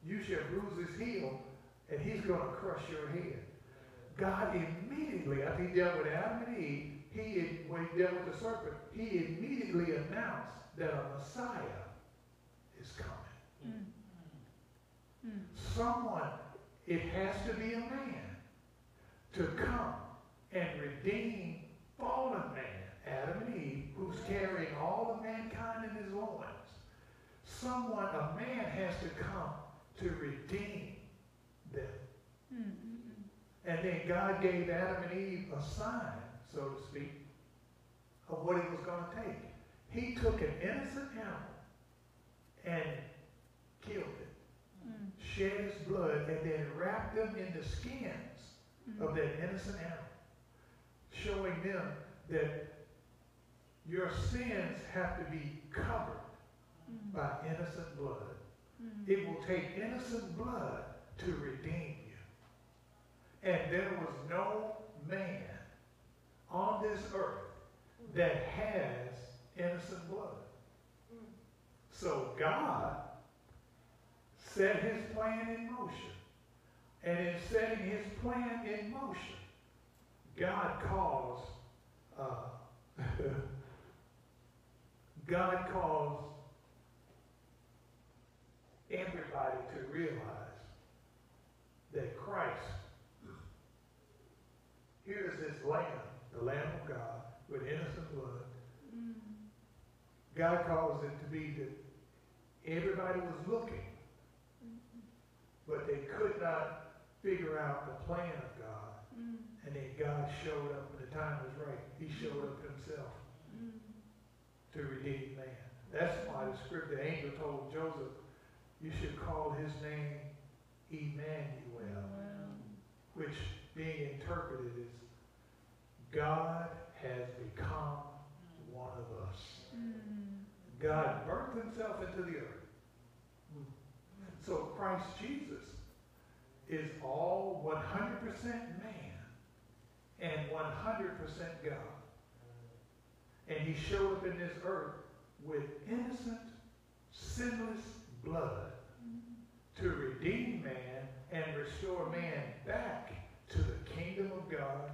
you shall bruise his heel, and he's going to crush your head. God immediately, after he dealt with Adam and Eve, he, when he dealt with the serpent, he immediately announced that a Messiah is coming. Mm. Mm. Someone, it has to be a man to come and redeem fallen man, Adam and Eve, who's carrying all of mankind in his loins. Someone, a man has to come to redeem them. Mm. Mm. And then God gave Adam and Eve a sign, so to speak, of what he was going to take. He took an innocent animal and killed it, Mm. shed his blood, and then wrapped them in the skins of that innocent animal, showing them that your sins have to be covered Mm. by innocent blood. Mm. It will take innocent blood to redeem you. And there was no man on this earth that has innocent blood. So God set his plan in motion. And in setting his plan in motion, God caused, uh, God caused everybody to realize that Christ, here is this lamb, the Lamb of God, with innocent blood. Mm. God caused it to be that everybody was looking, but they could not figure out the plan of God. Mm. And then God showed up when the time was right. He showed up himself Mm. to redeem man. That's why the script, the angel told Joseph, you should call his name Emmanuel, Well. which being interpreted is God has become one of us. Mm. God birthed himself into the earth. So Christ Jesus is all 100% man and 100% God. And he showed up in this earth with innocent, sinless blood to redeem man and restore man back to the kingdom of God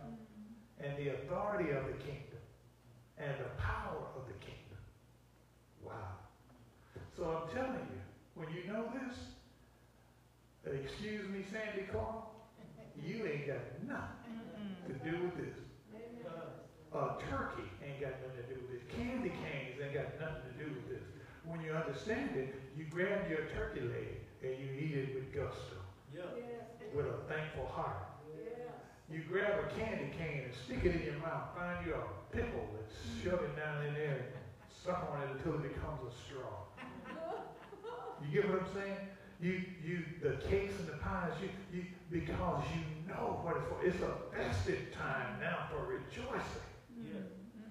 and the authority of the kingdom and the power of the kingdom. Wow. So I'm telling you, when you know this, excuse me, Santa Claus, you ain't got nothing to do with this. Uh, turkey ain't got nothing to do with this. Candy canes ain't got nothing to do with this. When you understand it, you grab your turkey leg and you eat it with gusto, with a thankful heart. You grab a candy cane and stick it in your mouth. Find you a pickle and shove it down in there and suck on it until it becomes a straw. You get what I'm saying? You, you, the cakes and the pies, you, you, because you know what it's for. It's a festive time now for rejoicing.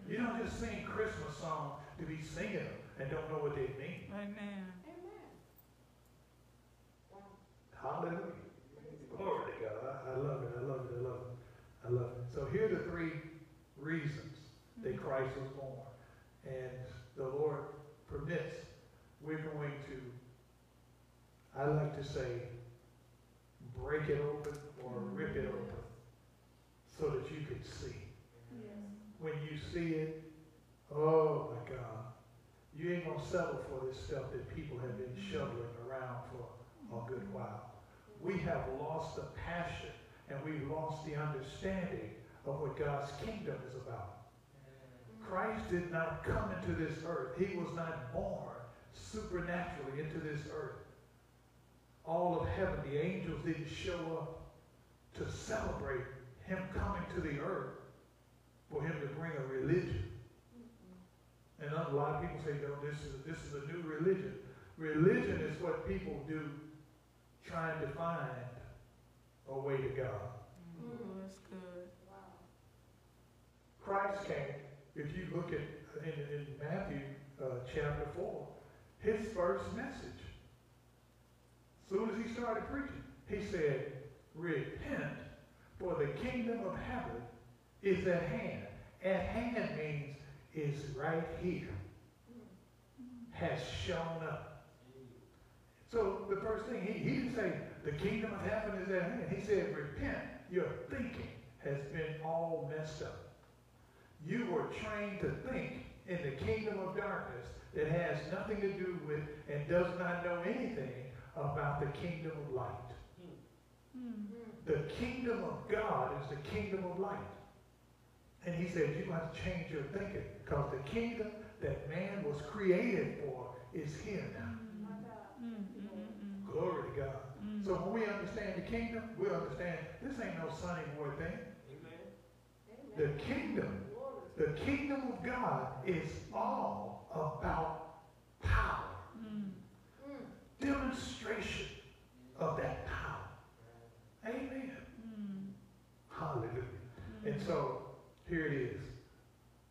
You don't just sing Christmas songs to be singing them and don't know what they mean. Amen. Hallelujah. Glory to God. I, I love it. I love it. I love it. I love it. So here are the three reasons that mm-hmm. Christ was born. And the Lord permits, we're going to, I like to say, break it open or rip it mm-hmm. open so that you can see. When you see it, oh my God, you ain't going to settle for this stuff that people have been mm-hmm. shoveling around for a good while. We have lost the passion and we've lost the understanding of what God's kingdom is about. Christ did not come into this earth. He was not born supernaturally into this earth. All of heaven, the angels didn't show up to celebrate him coming to the earth for him to bring a religion. And a lot of people say, no, this is, this is a new religion. Religion is what people do trying to find a way to God. Oh, that's good. Wow. Christ came, if you look at in, in Matthew uh, chapter 4, his first message, soon as he started preaching, he said, repent, for the kingdom of heaven is at hand. At hand means is right here, has shown up. So the first thing, he, he didn't say the kingdom of heaven is at hand. He said, repent, your thinking has been all messed up. You were trained to think in the kingdom of darkness that has nothing to do with and does not know anything about the kingdom of light. Hmm. The kingdom of God is the kingdom of light. And he said, you have to change your thinking because the kingdom that man was created for is here now. Mm, Glory to God. So when we understand the kingdom, we understand this ain't no sunny boy thing. Amen. The kingdom, the kingdom of God is all about power. Mm. Demonstration of that power. Amen. Mm. Hallelujah. Mm. And so here it is.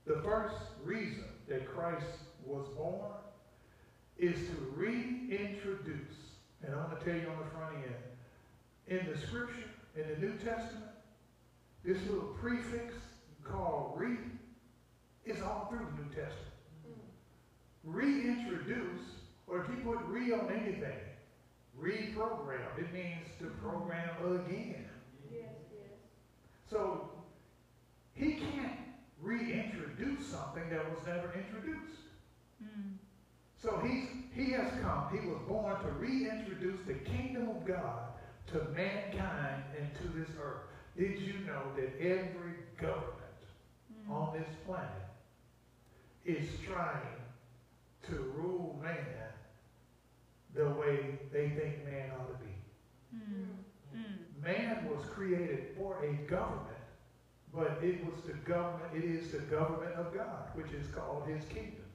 The first reason that Christ was born is to reintroduce, and I'm going to tell you on the front end, in the scripture, in the New Testament, this little prefix called re is all through the New Testament. Mm. Reintroduce, or if you put re on anything, reprogram, it means to program again. Yes, yes. So he can't reintroduce something that was never introduced. Mm. So he's, he has come, he was born to reintroduce the kingdom of God to mankind and to this earth. Did you know that every government mm. on this planet is trying to rule man the way they think man ought to be? Mm. Mm. Man was created for a government, but it was the government, it is the government of God, which is called his kingdom.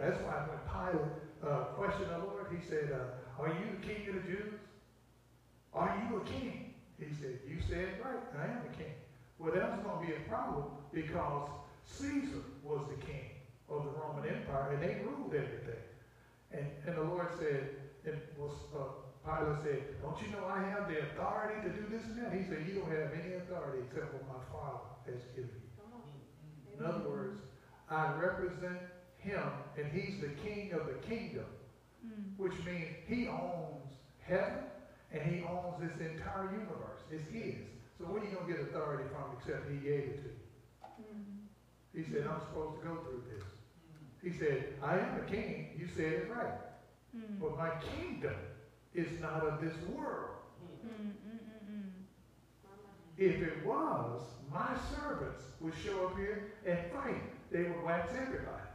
That's why when Pilate uh, questioned the Lord, he said, uh, Are you the king of the Jews? Are you a king? He said, You said right, I am a king. Well, that was going to be a problem because Caesar was the king of the Roman Empire and they ruled everything. And, and the Lord said, and was, uh, Pilate said, Don't you know I have the authority to do this and that? He said, You don't have any authority except what my Father has given you. In other words, I represent him and he's the king of the kingdom, mm. which means he owns heaven and he owns this entire universe. It's his. So where are you going to get authority from except he gave it to you? Mm. He said, I'm supposed to go through this. He said, I am a king. You said it right. Mm. But my kingdom is not of this world. If it was, my servants would show up here and fight. They would wax everybody.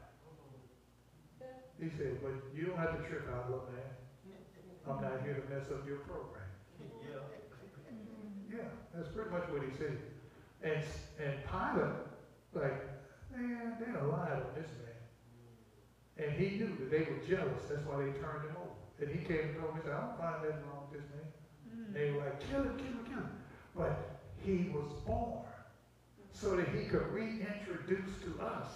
He said, but you don't have to trip out, little man. I'm not here to mess up your program. Yeah, Yeah, that's pretty much what he said. And, and Pilate, like, man, they done lied on this man. And he knew that they were jealous. That's why they turned him over. And he came and told me, said, I don't find nothing wrong with this man. Mm. They were like, kill him, kill him, kill him. But he was born so that he could reintroduce to us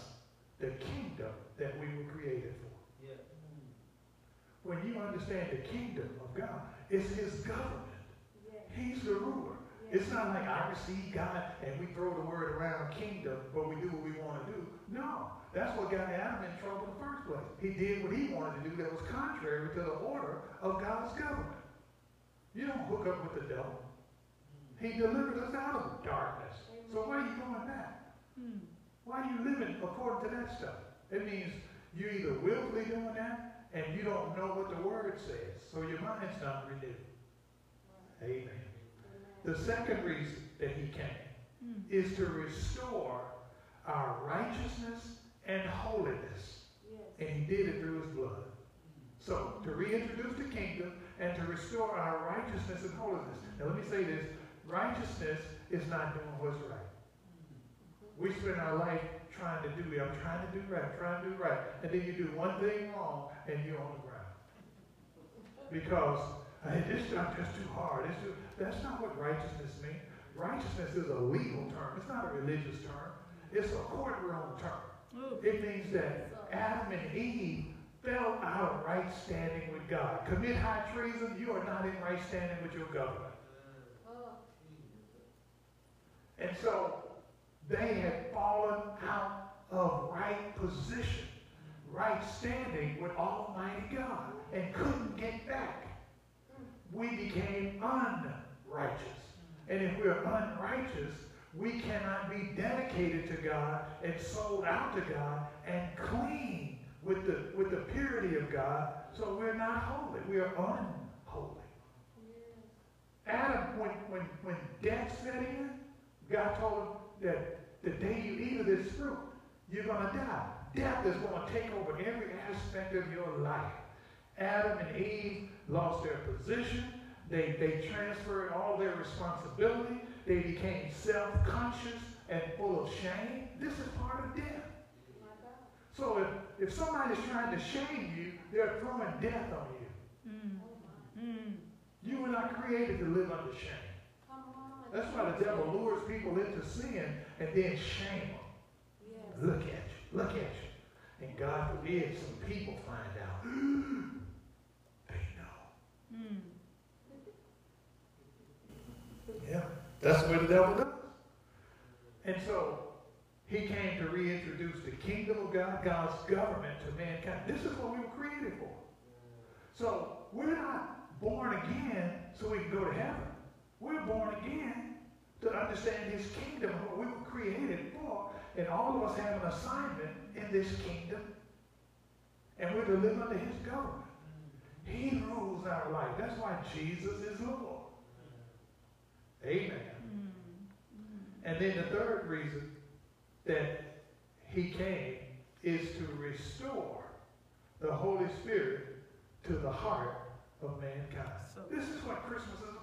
the kingdom that we were created for. When you understand the kingdom of God, it's his government. He's the ruler. It's not like I receive God and we throw the word around kingdom, but we do what we want to do. No, that's what got Adam in trouble in the first place. He did what he wanted to do that was contrary to the order of God's government. You don't hook up with the devil. He delivered us out of darkness. So why are you doing that? Mm. Why are you living according to that stuff? It means you're either willfully doing that and you don't know what the word says. So your mind's not renewed. Amen. The second reason that he came Mm. is to restore our righteousness and holiness. And he did it through his blood. So, to reintroduce the kingdom and to restore our righteousness and holiness. Now, let me say this righteousness is not doing what's right. We spend our life trying to do, I'm trying to do right, I'm trying to do right. And then you do one thing wrong and you're on the ground. Because hey, this stuff is too hard. Too, that's not what righteousness means. Righteousness is a legal term. It's not a religious term. It's a courtroom term. It means that Adam and Eve fell out of right standing with God. Commit high treason, you are not in right standing with your government. Oh. And so they had fallen out of right position, right standing with Almighty God, and couldn't get back. We became unrighteous. And if we're unrighteous, we cannot be dedicated to God and sold out to God and clean with the, with the purity of God. So we're not holy. We are unholy. Adam, when, when, when death set in, God told him that the day you eat of this fruit, you're going to die. Death is going to take over every aspect of your life. Adam and Eve lost their position. They, they transferred all their responsibility. They became self-conscious and full of shame. This is part of death. So if, if somebody's trying to shame you, they're throwing death on you. Mm. Mm. You were not created to live under shame. That's why the devil lures people into sin and then shame them. Look at you. Look at you. And God forbid some people find out. they know. Mm. Yeah. That's what the devil does. And so he came to reintroduce the kingdom of God, God's government to mankind. This is what we were created for. So we're not born again so we can go to heaven. We're born again to understand his kingdom, what we were created for. And all of us have an assignment in this kingdom. And we're to live under his government. He rules our life. That's why Jesus is Lord. Amen. Mm. And then the third reason that he came is to restore the Holy Spirit to the heart of mankind. This is what Christmas is about.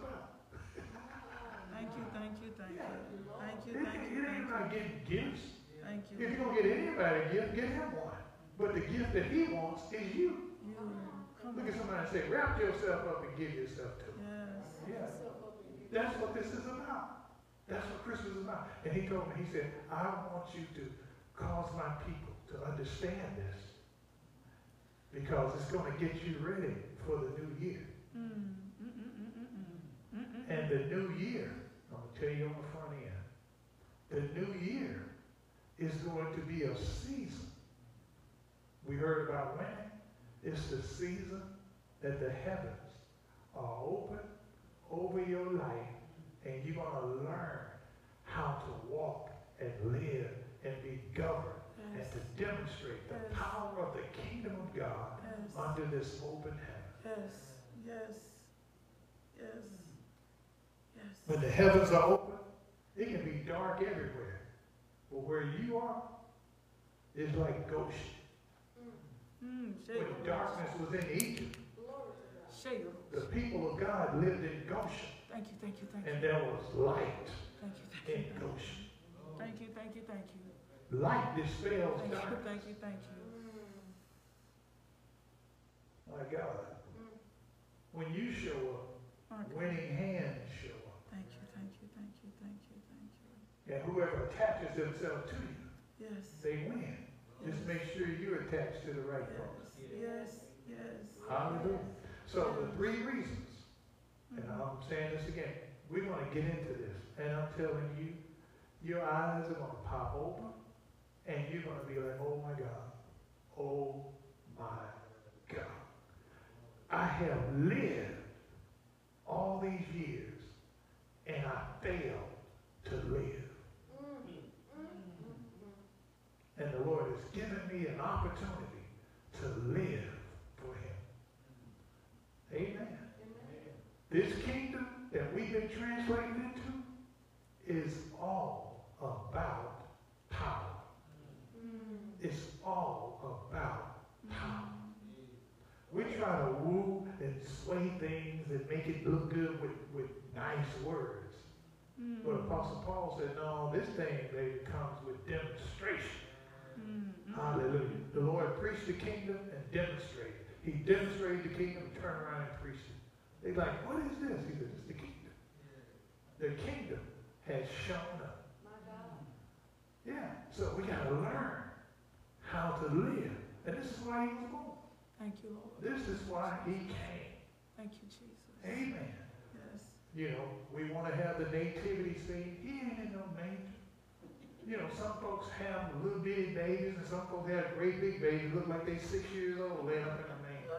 Thank you, thank you, thank you. Thank It, you, thank you, it ain't thank about getting gifts. Thank you. If you. you're going to get anybody a gift, get him one. But the gift that he wants is you. You. Come Look at somebody and say, wrap yourself up and give yourself to him. Yes. Yeah. That's what this is about. That's what Christmas is about. And he told me, he said, I want you to cause my people to understand this because it's going to get you ready for the new year. Mm. Mm, mm, mm, mm, mm. Mm, mm, And the new year, I'm going to tell you on the front end, the new year is going to be a season. We heard about when? It's the season that the heavens are open over your life and you're going to learn how to walk and live and be governed and to demonstrate the Yes. power of the kingdom of God Yes. under this open heaven. Yes. Yes. Yes. When the heavens are open, it can be dark everywhere. But where you are, it's like Goshen. Mm. Shake When darkness was in Egypt, the people of God lived in Goshen. Thank you, thank you, thank you. And there was light Thank you, thank in you. Goshen. Thank you, thank you, thank you. Light dispels Thank you, thank you, thank you. my God. When you show up, winning hands show up. Thank you, thank you, thank you, thank you, thank you. And whoever attaches themselves to you, Yes. they win. Just make sure you're attached to the right folks. Yes, yes, yes. Hallelujah. So the three reasons, and mm-hmm. I'm saying this again, we want to get into this. And I'm telling you, your eyes are going to pop open, and you're going to be like, oh my God, oh my God. I have lived all these years, and I failed to live. And the Lord has given me an opportunity to live for him. Amen. This kingdom that we've been translated into is all about power. It's all about power. We try to woo and sway things and make it look good with, with nice words. But Apostle Paul said, no, this thing, baby, comes with demonstration. Mm-hmm. Hallelujah. The Lord preached the kingdom and demonstrated. He demonstrated the kingdom and turned around and preached it. They're like, what is this? He said, it's the kingdom. The kingdom has shown up. Yeah. So we got to learn how to live. And this is why he was born. Thank you, Lord. This is why he came. Thank you, Jesus. Amen. Yes. You know, we want to have the nativity scene. He ain't in no manger. You know, some folks have little bitty babies, and some folks have great big babies, look like they're six years old, laying up in a manger.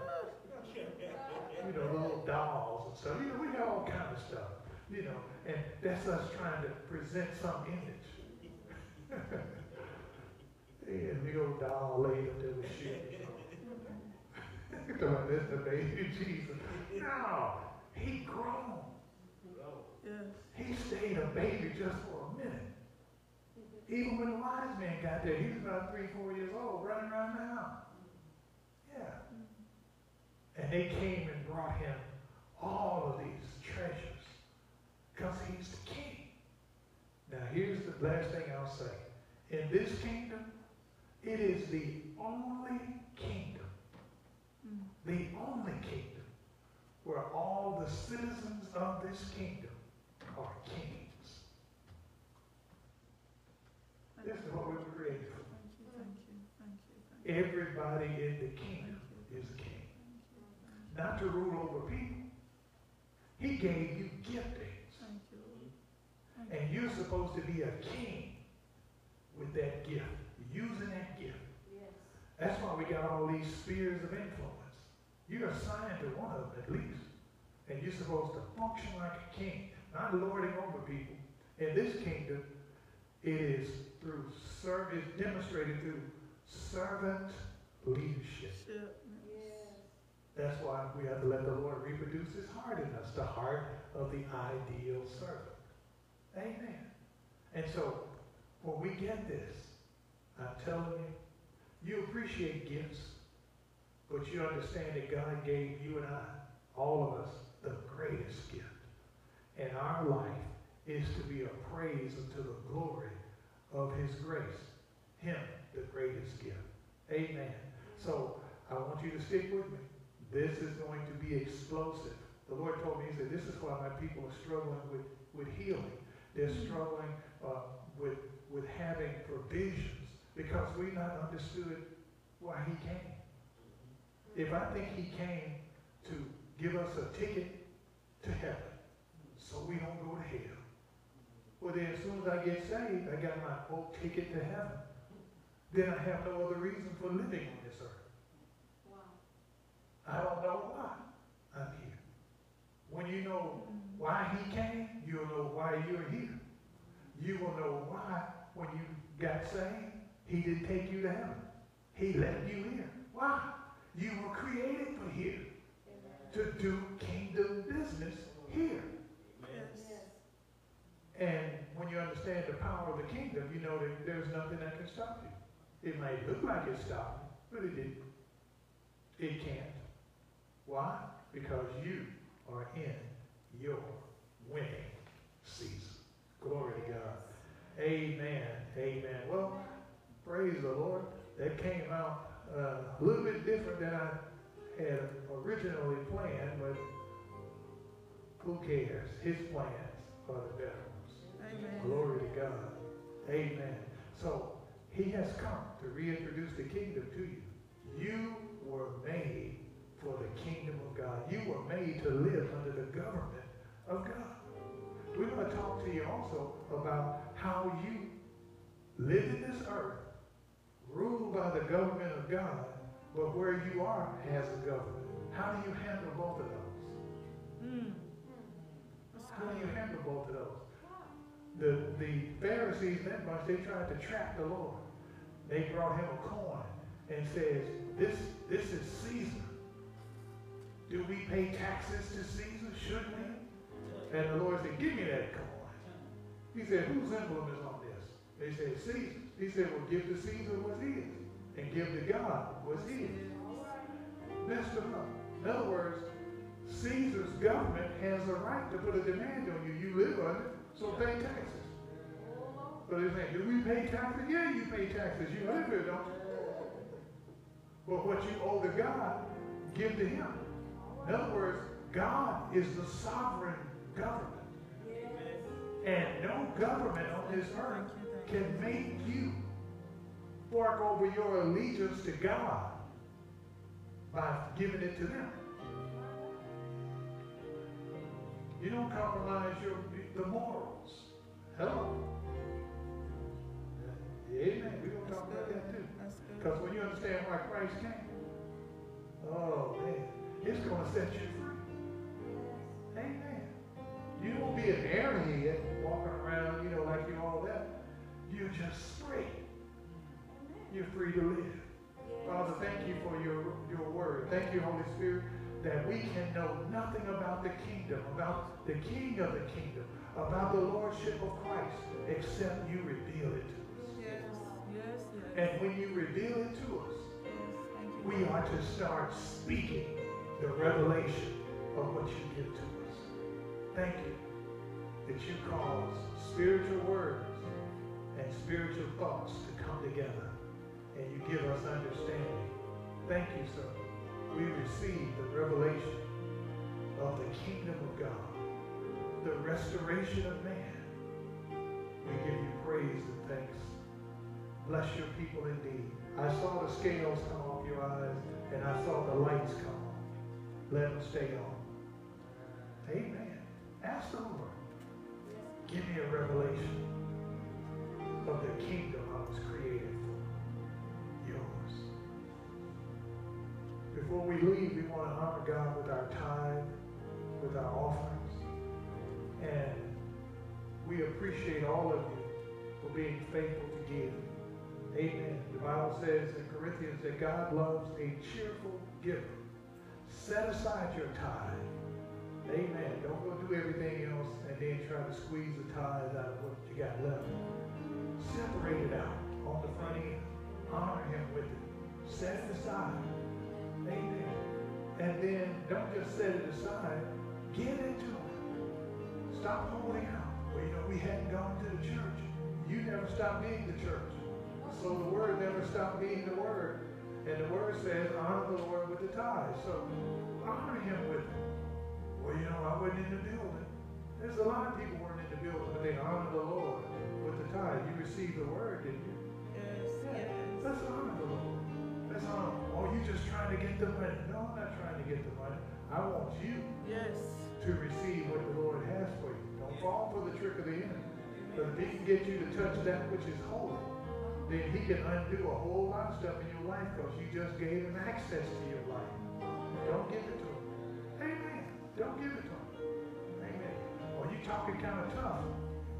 You know, little dolls and stuff. You know, we got all kind of stuff. You know, and that's us trying to present some image. yeah, big old doll laid up there with shit. Come on, this the baby Jesus. No, he grown. Yes. He stayed a baby just for a minute. Even when the wise man got there, he was about three, four years old, running around the house. Yeah. And they came and brought him all of these treasures because he's the king. Now, here's the last thing I'll say. In this kingdom, it is the only kingdom, the only kingdom where all the citizens of this kingdom are kings. This is what we were created for. Thank you, thank you, thank you, thank you. Everybody in the kingdom is a king. Not to rule over people. He gave you giftings. Thank you, And you're supposed to be a king with that gift, using that gift. That's why we got all these spheres of influence. You're assigned to one of them at least. And you're supposed to function like a king, not lording over people. In this kingdom, it is through service, demonstrated through servant leadership. Ship. That's why we have to let the Lord reproduce his heart in us, the heart of the ideal servant. Amen. And so, when we get this, I'm telling you, you appreciate gifts, but you understand that God gave you and I, all of us, the greatest gift. And our life is to be a praise unto the glory of his grace. Him, the greatest gift. Amen. So, I want you to stick with me. This is going to be explosive. The Lord told me, He said, this is why my people are struggling with, with healing. They're struggling uh, with, with having provisions because we not understood why He came. If I think He came to give us a ticket to heaven so we don't go to hell, well then as soon as I get saved, I got my old ticket to heaven. Then I have no other reason for living on this earth. I don't know why I'm here. When you know why he came, you'll know why you're here. You will know why, when you got saved, he didn't take you to heaven. He left you here. Why? You were created for here to do kingdom business here. And when you understand the power of the kingdom, you know that there's nothing that can stop you. It may look like it's stopping, but it didn't. It can't. Why? Because you are in your winning season. Glory to God. Amen. Amen. Well, praise the Lord. That came out uh, a little bit different than I had originally planned, but who cares? His plans are the better. Amen. Glory to God. Amen. So he has come to reintroduce the kingdom to you. You were made for the kingdom of God. You were made to live under the government of God. We're going to talk to you also about how you live in this earth, ruled by the government of God, but where you are has a government. How do you handle both of those? Mm. How do you handle both of those? The, the Pharisees, that bunch, they tried to trap the Lord. They brought him a coin and says, this, this is Caesar. Do we pay taxes to Caesar? Should we? And the Lord said, give me that coin. He said, whose emblem is on this? They said, Caesar. He said, well, give to Caesar what's his and give to God what's his. Messed them up. In other words, Caesar's government has a right to put a demand on you. You live under, so pay taxes. But they're saying, do we pay taxes? Yeah, you pay taxes. You live here, don't you? But what you owe to God, give to him. In other words, God is the sovereign government. And no government on this earth can make you fork over your allegiance to God by giving it to them. You don't compromise your the morals. Hello. Amen. We're gonna talk about that too. Because when you understand why Christ came, oh man, it's gonna set you free. Amen. You won't be an airhead walking around, you know, like you all that. You're just free. You're free to live. Father, thank you for your, your word. Thank you, Holy Spirit, that we can know nothing about the kingdom, about the king of the kingdom, about the lordship of Christ, except you reveal it to us. Yes, yes, yes. And when you reveal it to us, Yes, we are to start speaking the revelation of what you give to us. Thank you that you cause spiritual words and spiritual thoughts to come together and you give us understanding. Thank you, sir. We receive the revelation of the kingdom of God, the restoration of man. We give you praise and thanks. Bless your people indeed. I saw the scales come off your eyes and I saw the lights come on. Let them stay on. Amen. Ask the Lord. Give me a revelation of the kingdom I was created for. Yours. Before we leave, we want to honor God with our tithe, with our offerings. And we appreciate all of you for being faithful to give. Amen. The Bible says in Corinthians that God loves a cheerful giver. Set aside your tithe. Amen. Don't go do everything else and then try to squeeze the tithe out of what you got left. Separate it out on the front end. Honor him with it. Set it aside. Amen. And then don't just set it aside. Give it to. Stop holding out. Well, you know, we hadn't gone to the church. You never stopped being the church. So the word never stopped being the word. And the word says, honor the Lord with the tithe. So honor him with it. Well, you know, I wasn't in the building. There's a lot of people weren't in the building, but they honor the Lord with the tithe. You received the word, didn't you? Yes, yes. Let's honor the Lord. Let's honor. Oh, you just trying to get the money. No, I'm not trying to get the money. I want you Yes. To receive what the Lord has for you. Don't fall for the trick of the enemy. But if he can get you to touch that which is holy, then he can undo a whole lot of stuff in your life because you just gave him access to your life. Don't give it to him. Amen. Don't give it to him. Amen. Well, you talking kind of tough.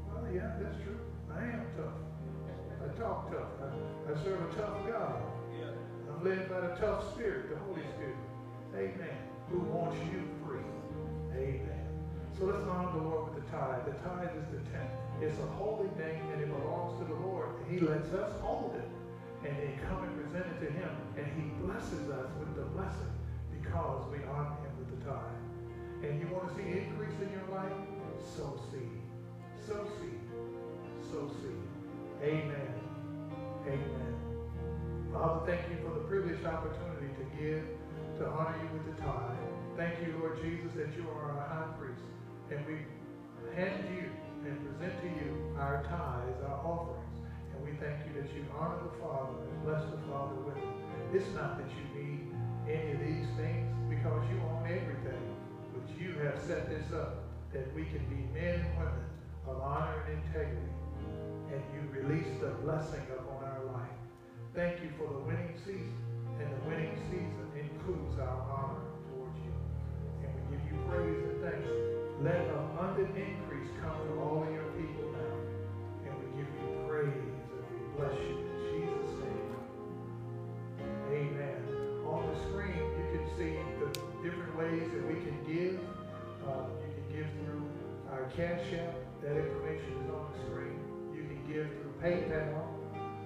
Well, yeah, that's true. I am tough. I talk tough. I, I serve a tough God. I'm led by the tough spirit, the Holy Spirit. Amen. Who wants you. Amen. So let's honor the Lord with the tithe. The tithe is the tenth. It's a holy thing and it belongs to the Lord. He lets us hold it. And then come and present it to him. And he blesses us with the blessing because we honor him with the tithe. And you want to see increase in your life? Sow seed. Sow seed. Sow seed. Amen. Amen. Father, thank you for the privileged opportunity to give to honor you with the tithe. Thank you, Lord Jesus, that you are our high priest. And we hand you and present to you our tithes, our offerings. And we thank you that you honor the Father and bless the Father with it. It's not that you need any of these things because you own everything. But you have set this up that we can be men and women of honor and integrity. And you release the blessing upon our life. Thank you for the winning season. And the winning season includes our honor praise and thanks. Let abundant increase come to all of your people now. And we give you praise and we bless you in Jesus' name. Amen. On the screen, you can see the different ways that we can give. Uh, you can give through our Cash App. That information is on the screen. You can give through PayPal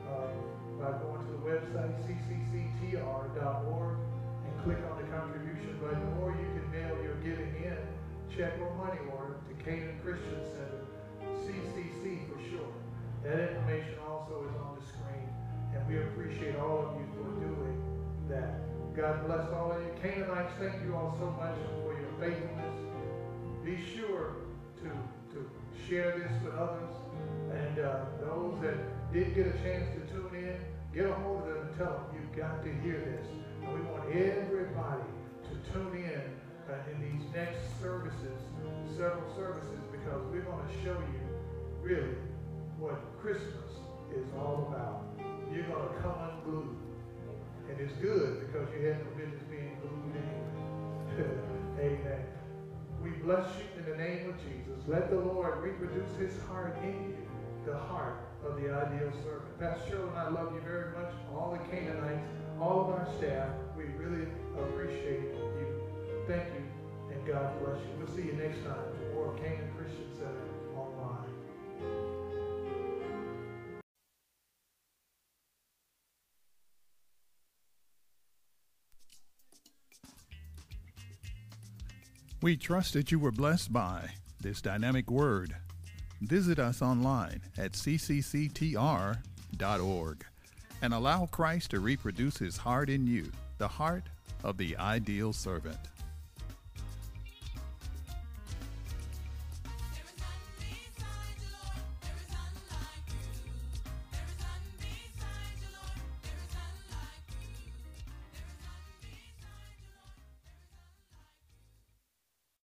uh, by going to the website ccctr.org click on the contribution button, or you can mail your giving in, check or money order to Canaan Christian Center, CCC for short. That information also is on the screen, and we appreciate all of you for doing that. God bless all of you. Canaanites, thank you all so much for your faithfulness. Be sure to, to share this with others. And uh, those that didn't get a chance to tune in, get a hold of them and tell them you've got to hear this. And we want everybody to tune in uh, in these next services, several services, because we're going to show you really what Christmas is all about. You're going to come unglued. And it's good because you had no business being glued anyway. Amen. We bless you in the name of Jesus. Let the Lord reproduce his heart in you, the heart of the ideal servant. Pastor Cheryl and I love you very much. All the Canaanites, all of our staff, we really appreciate you. Thank you, and God bless you. We'll see you next time for Canaan Christian Center online. We trust that you were blessed by this dynamic word. Visit us online at ccctr.org and allow Christ to reproduce his heart in you, the heart of the ideal servant.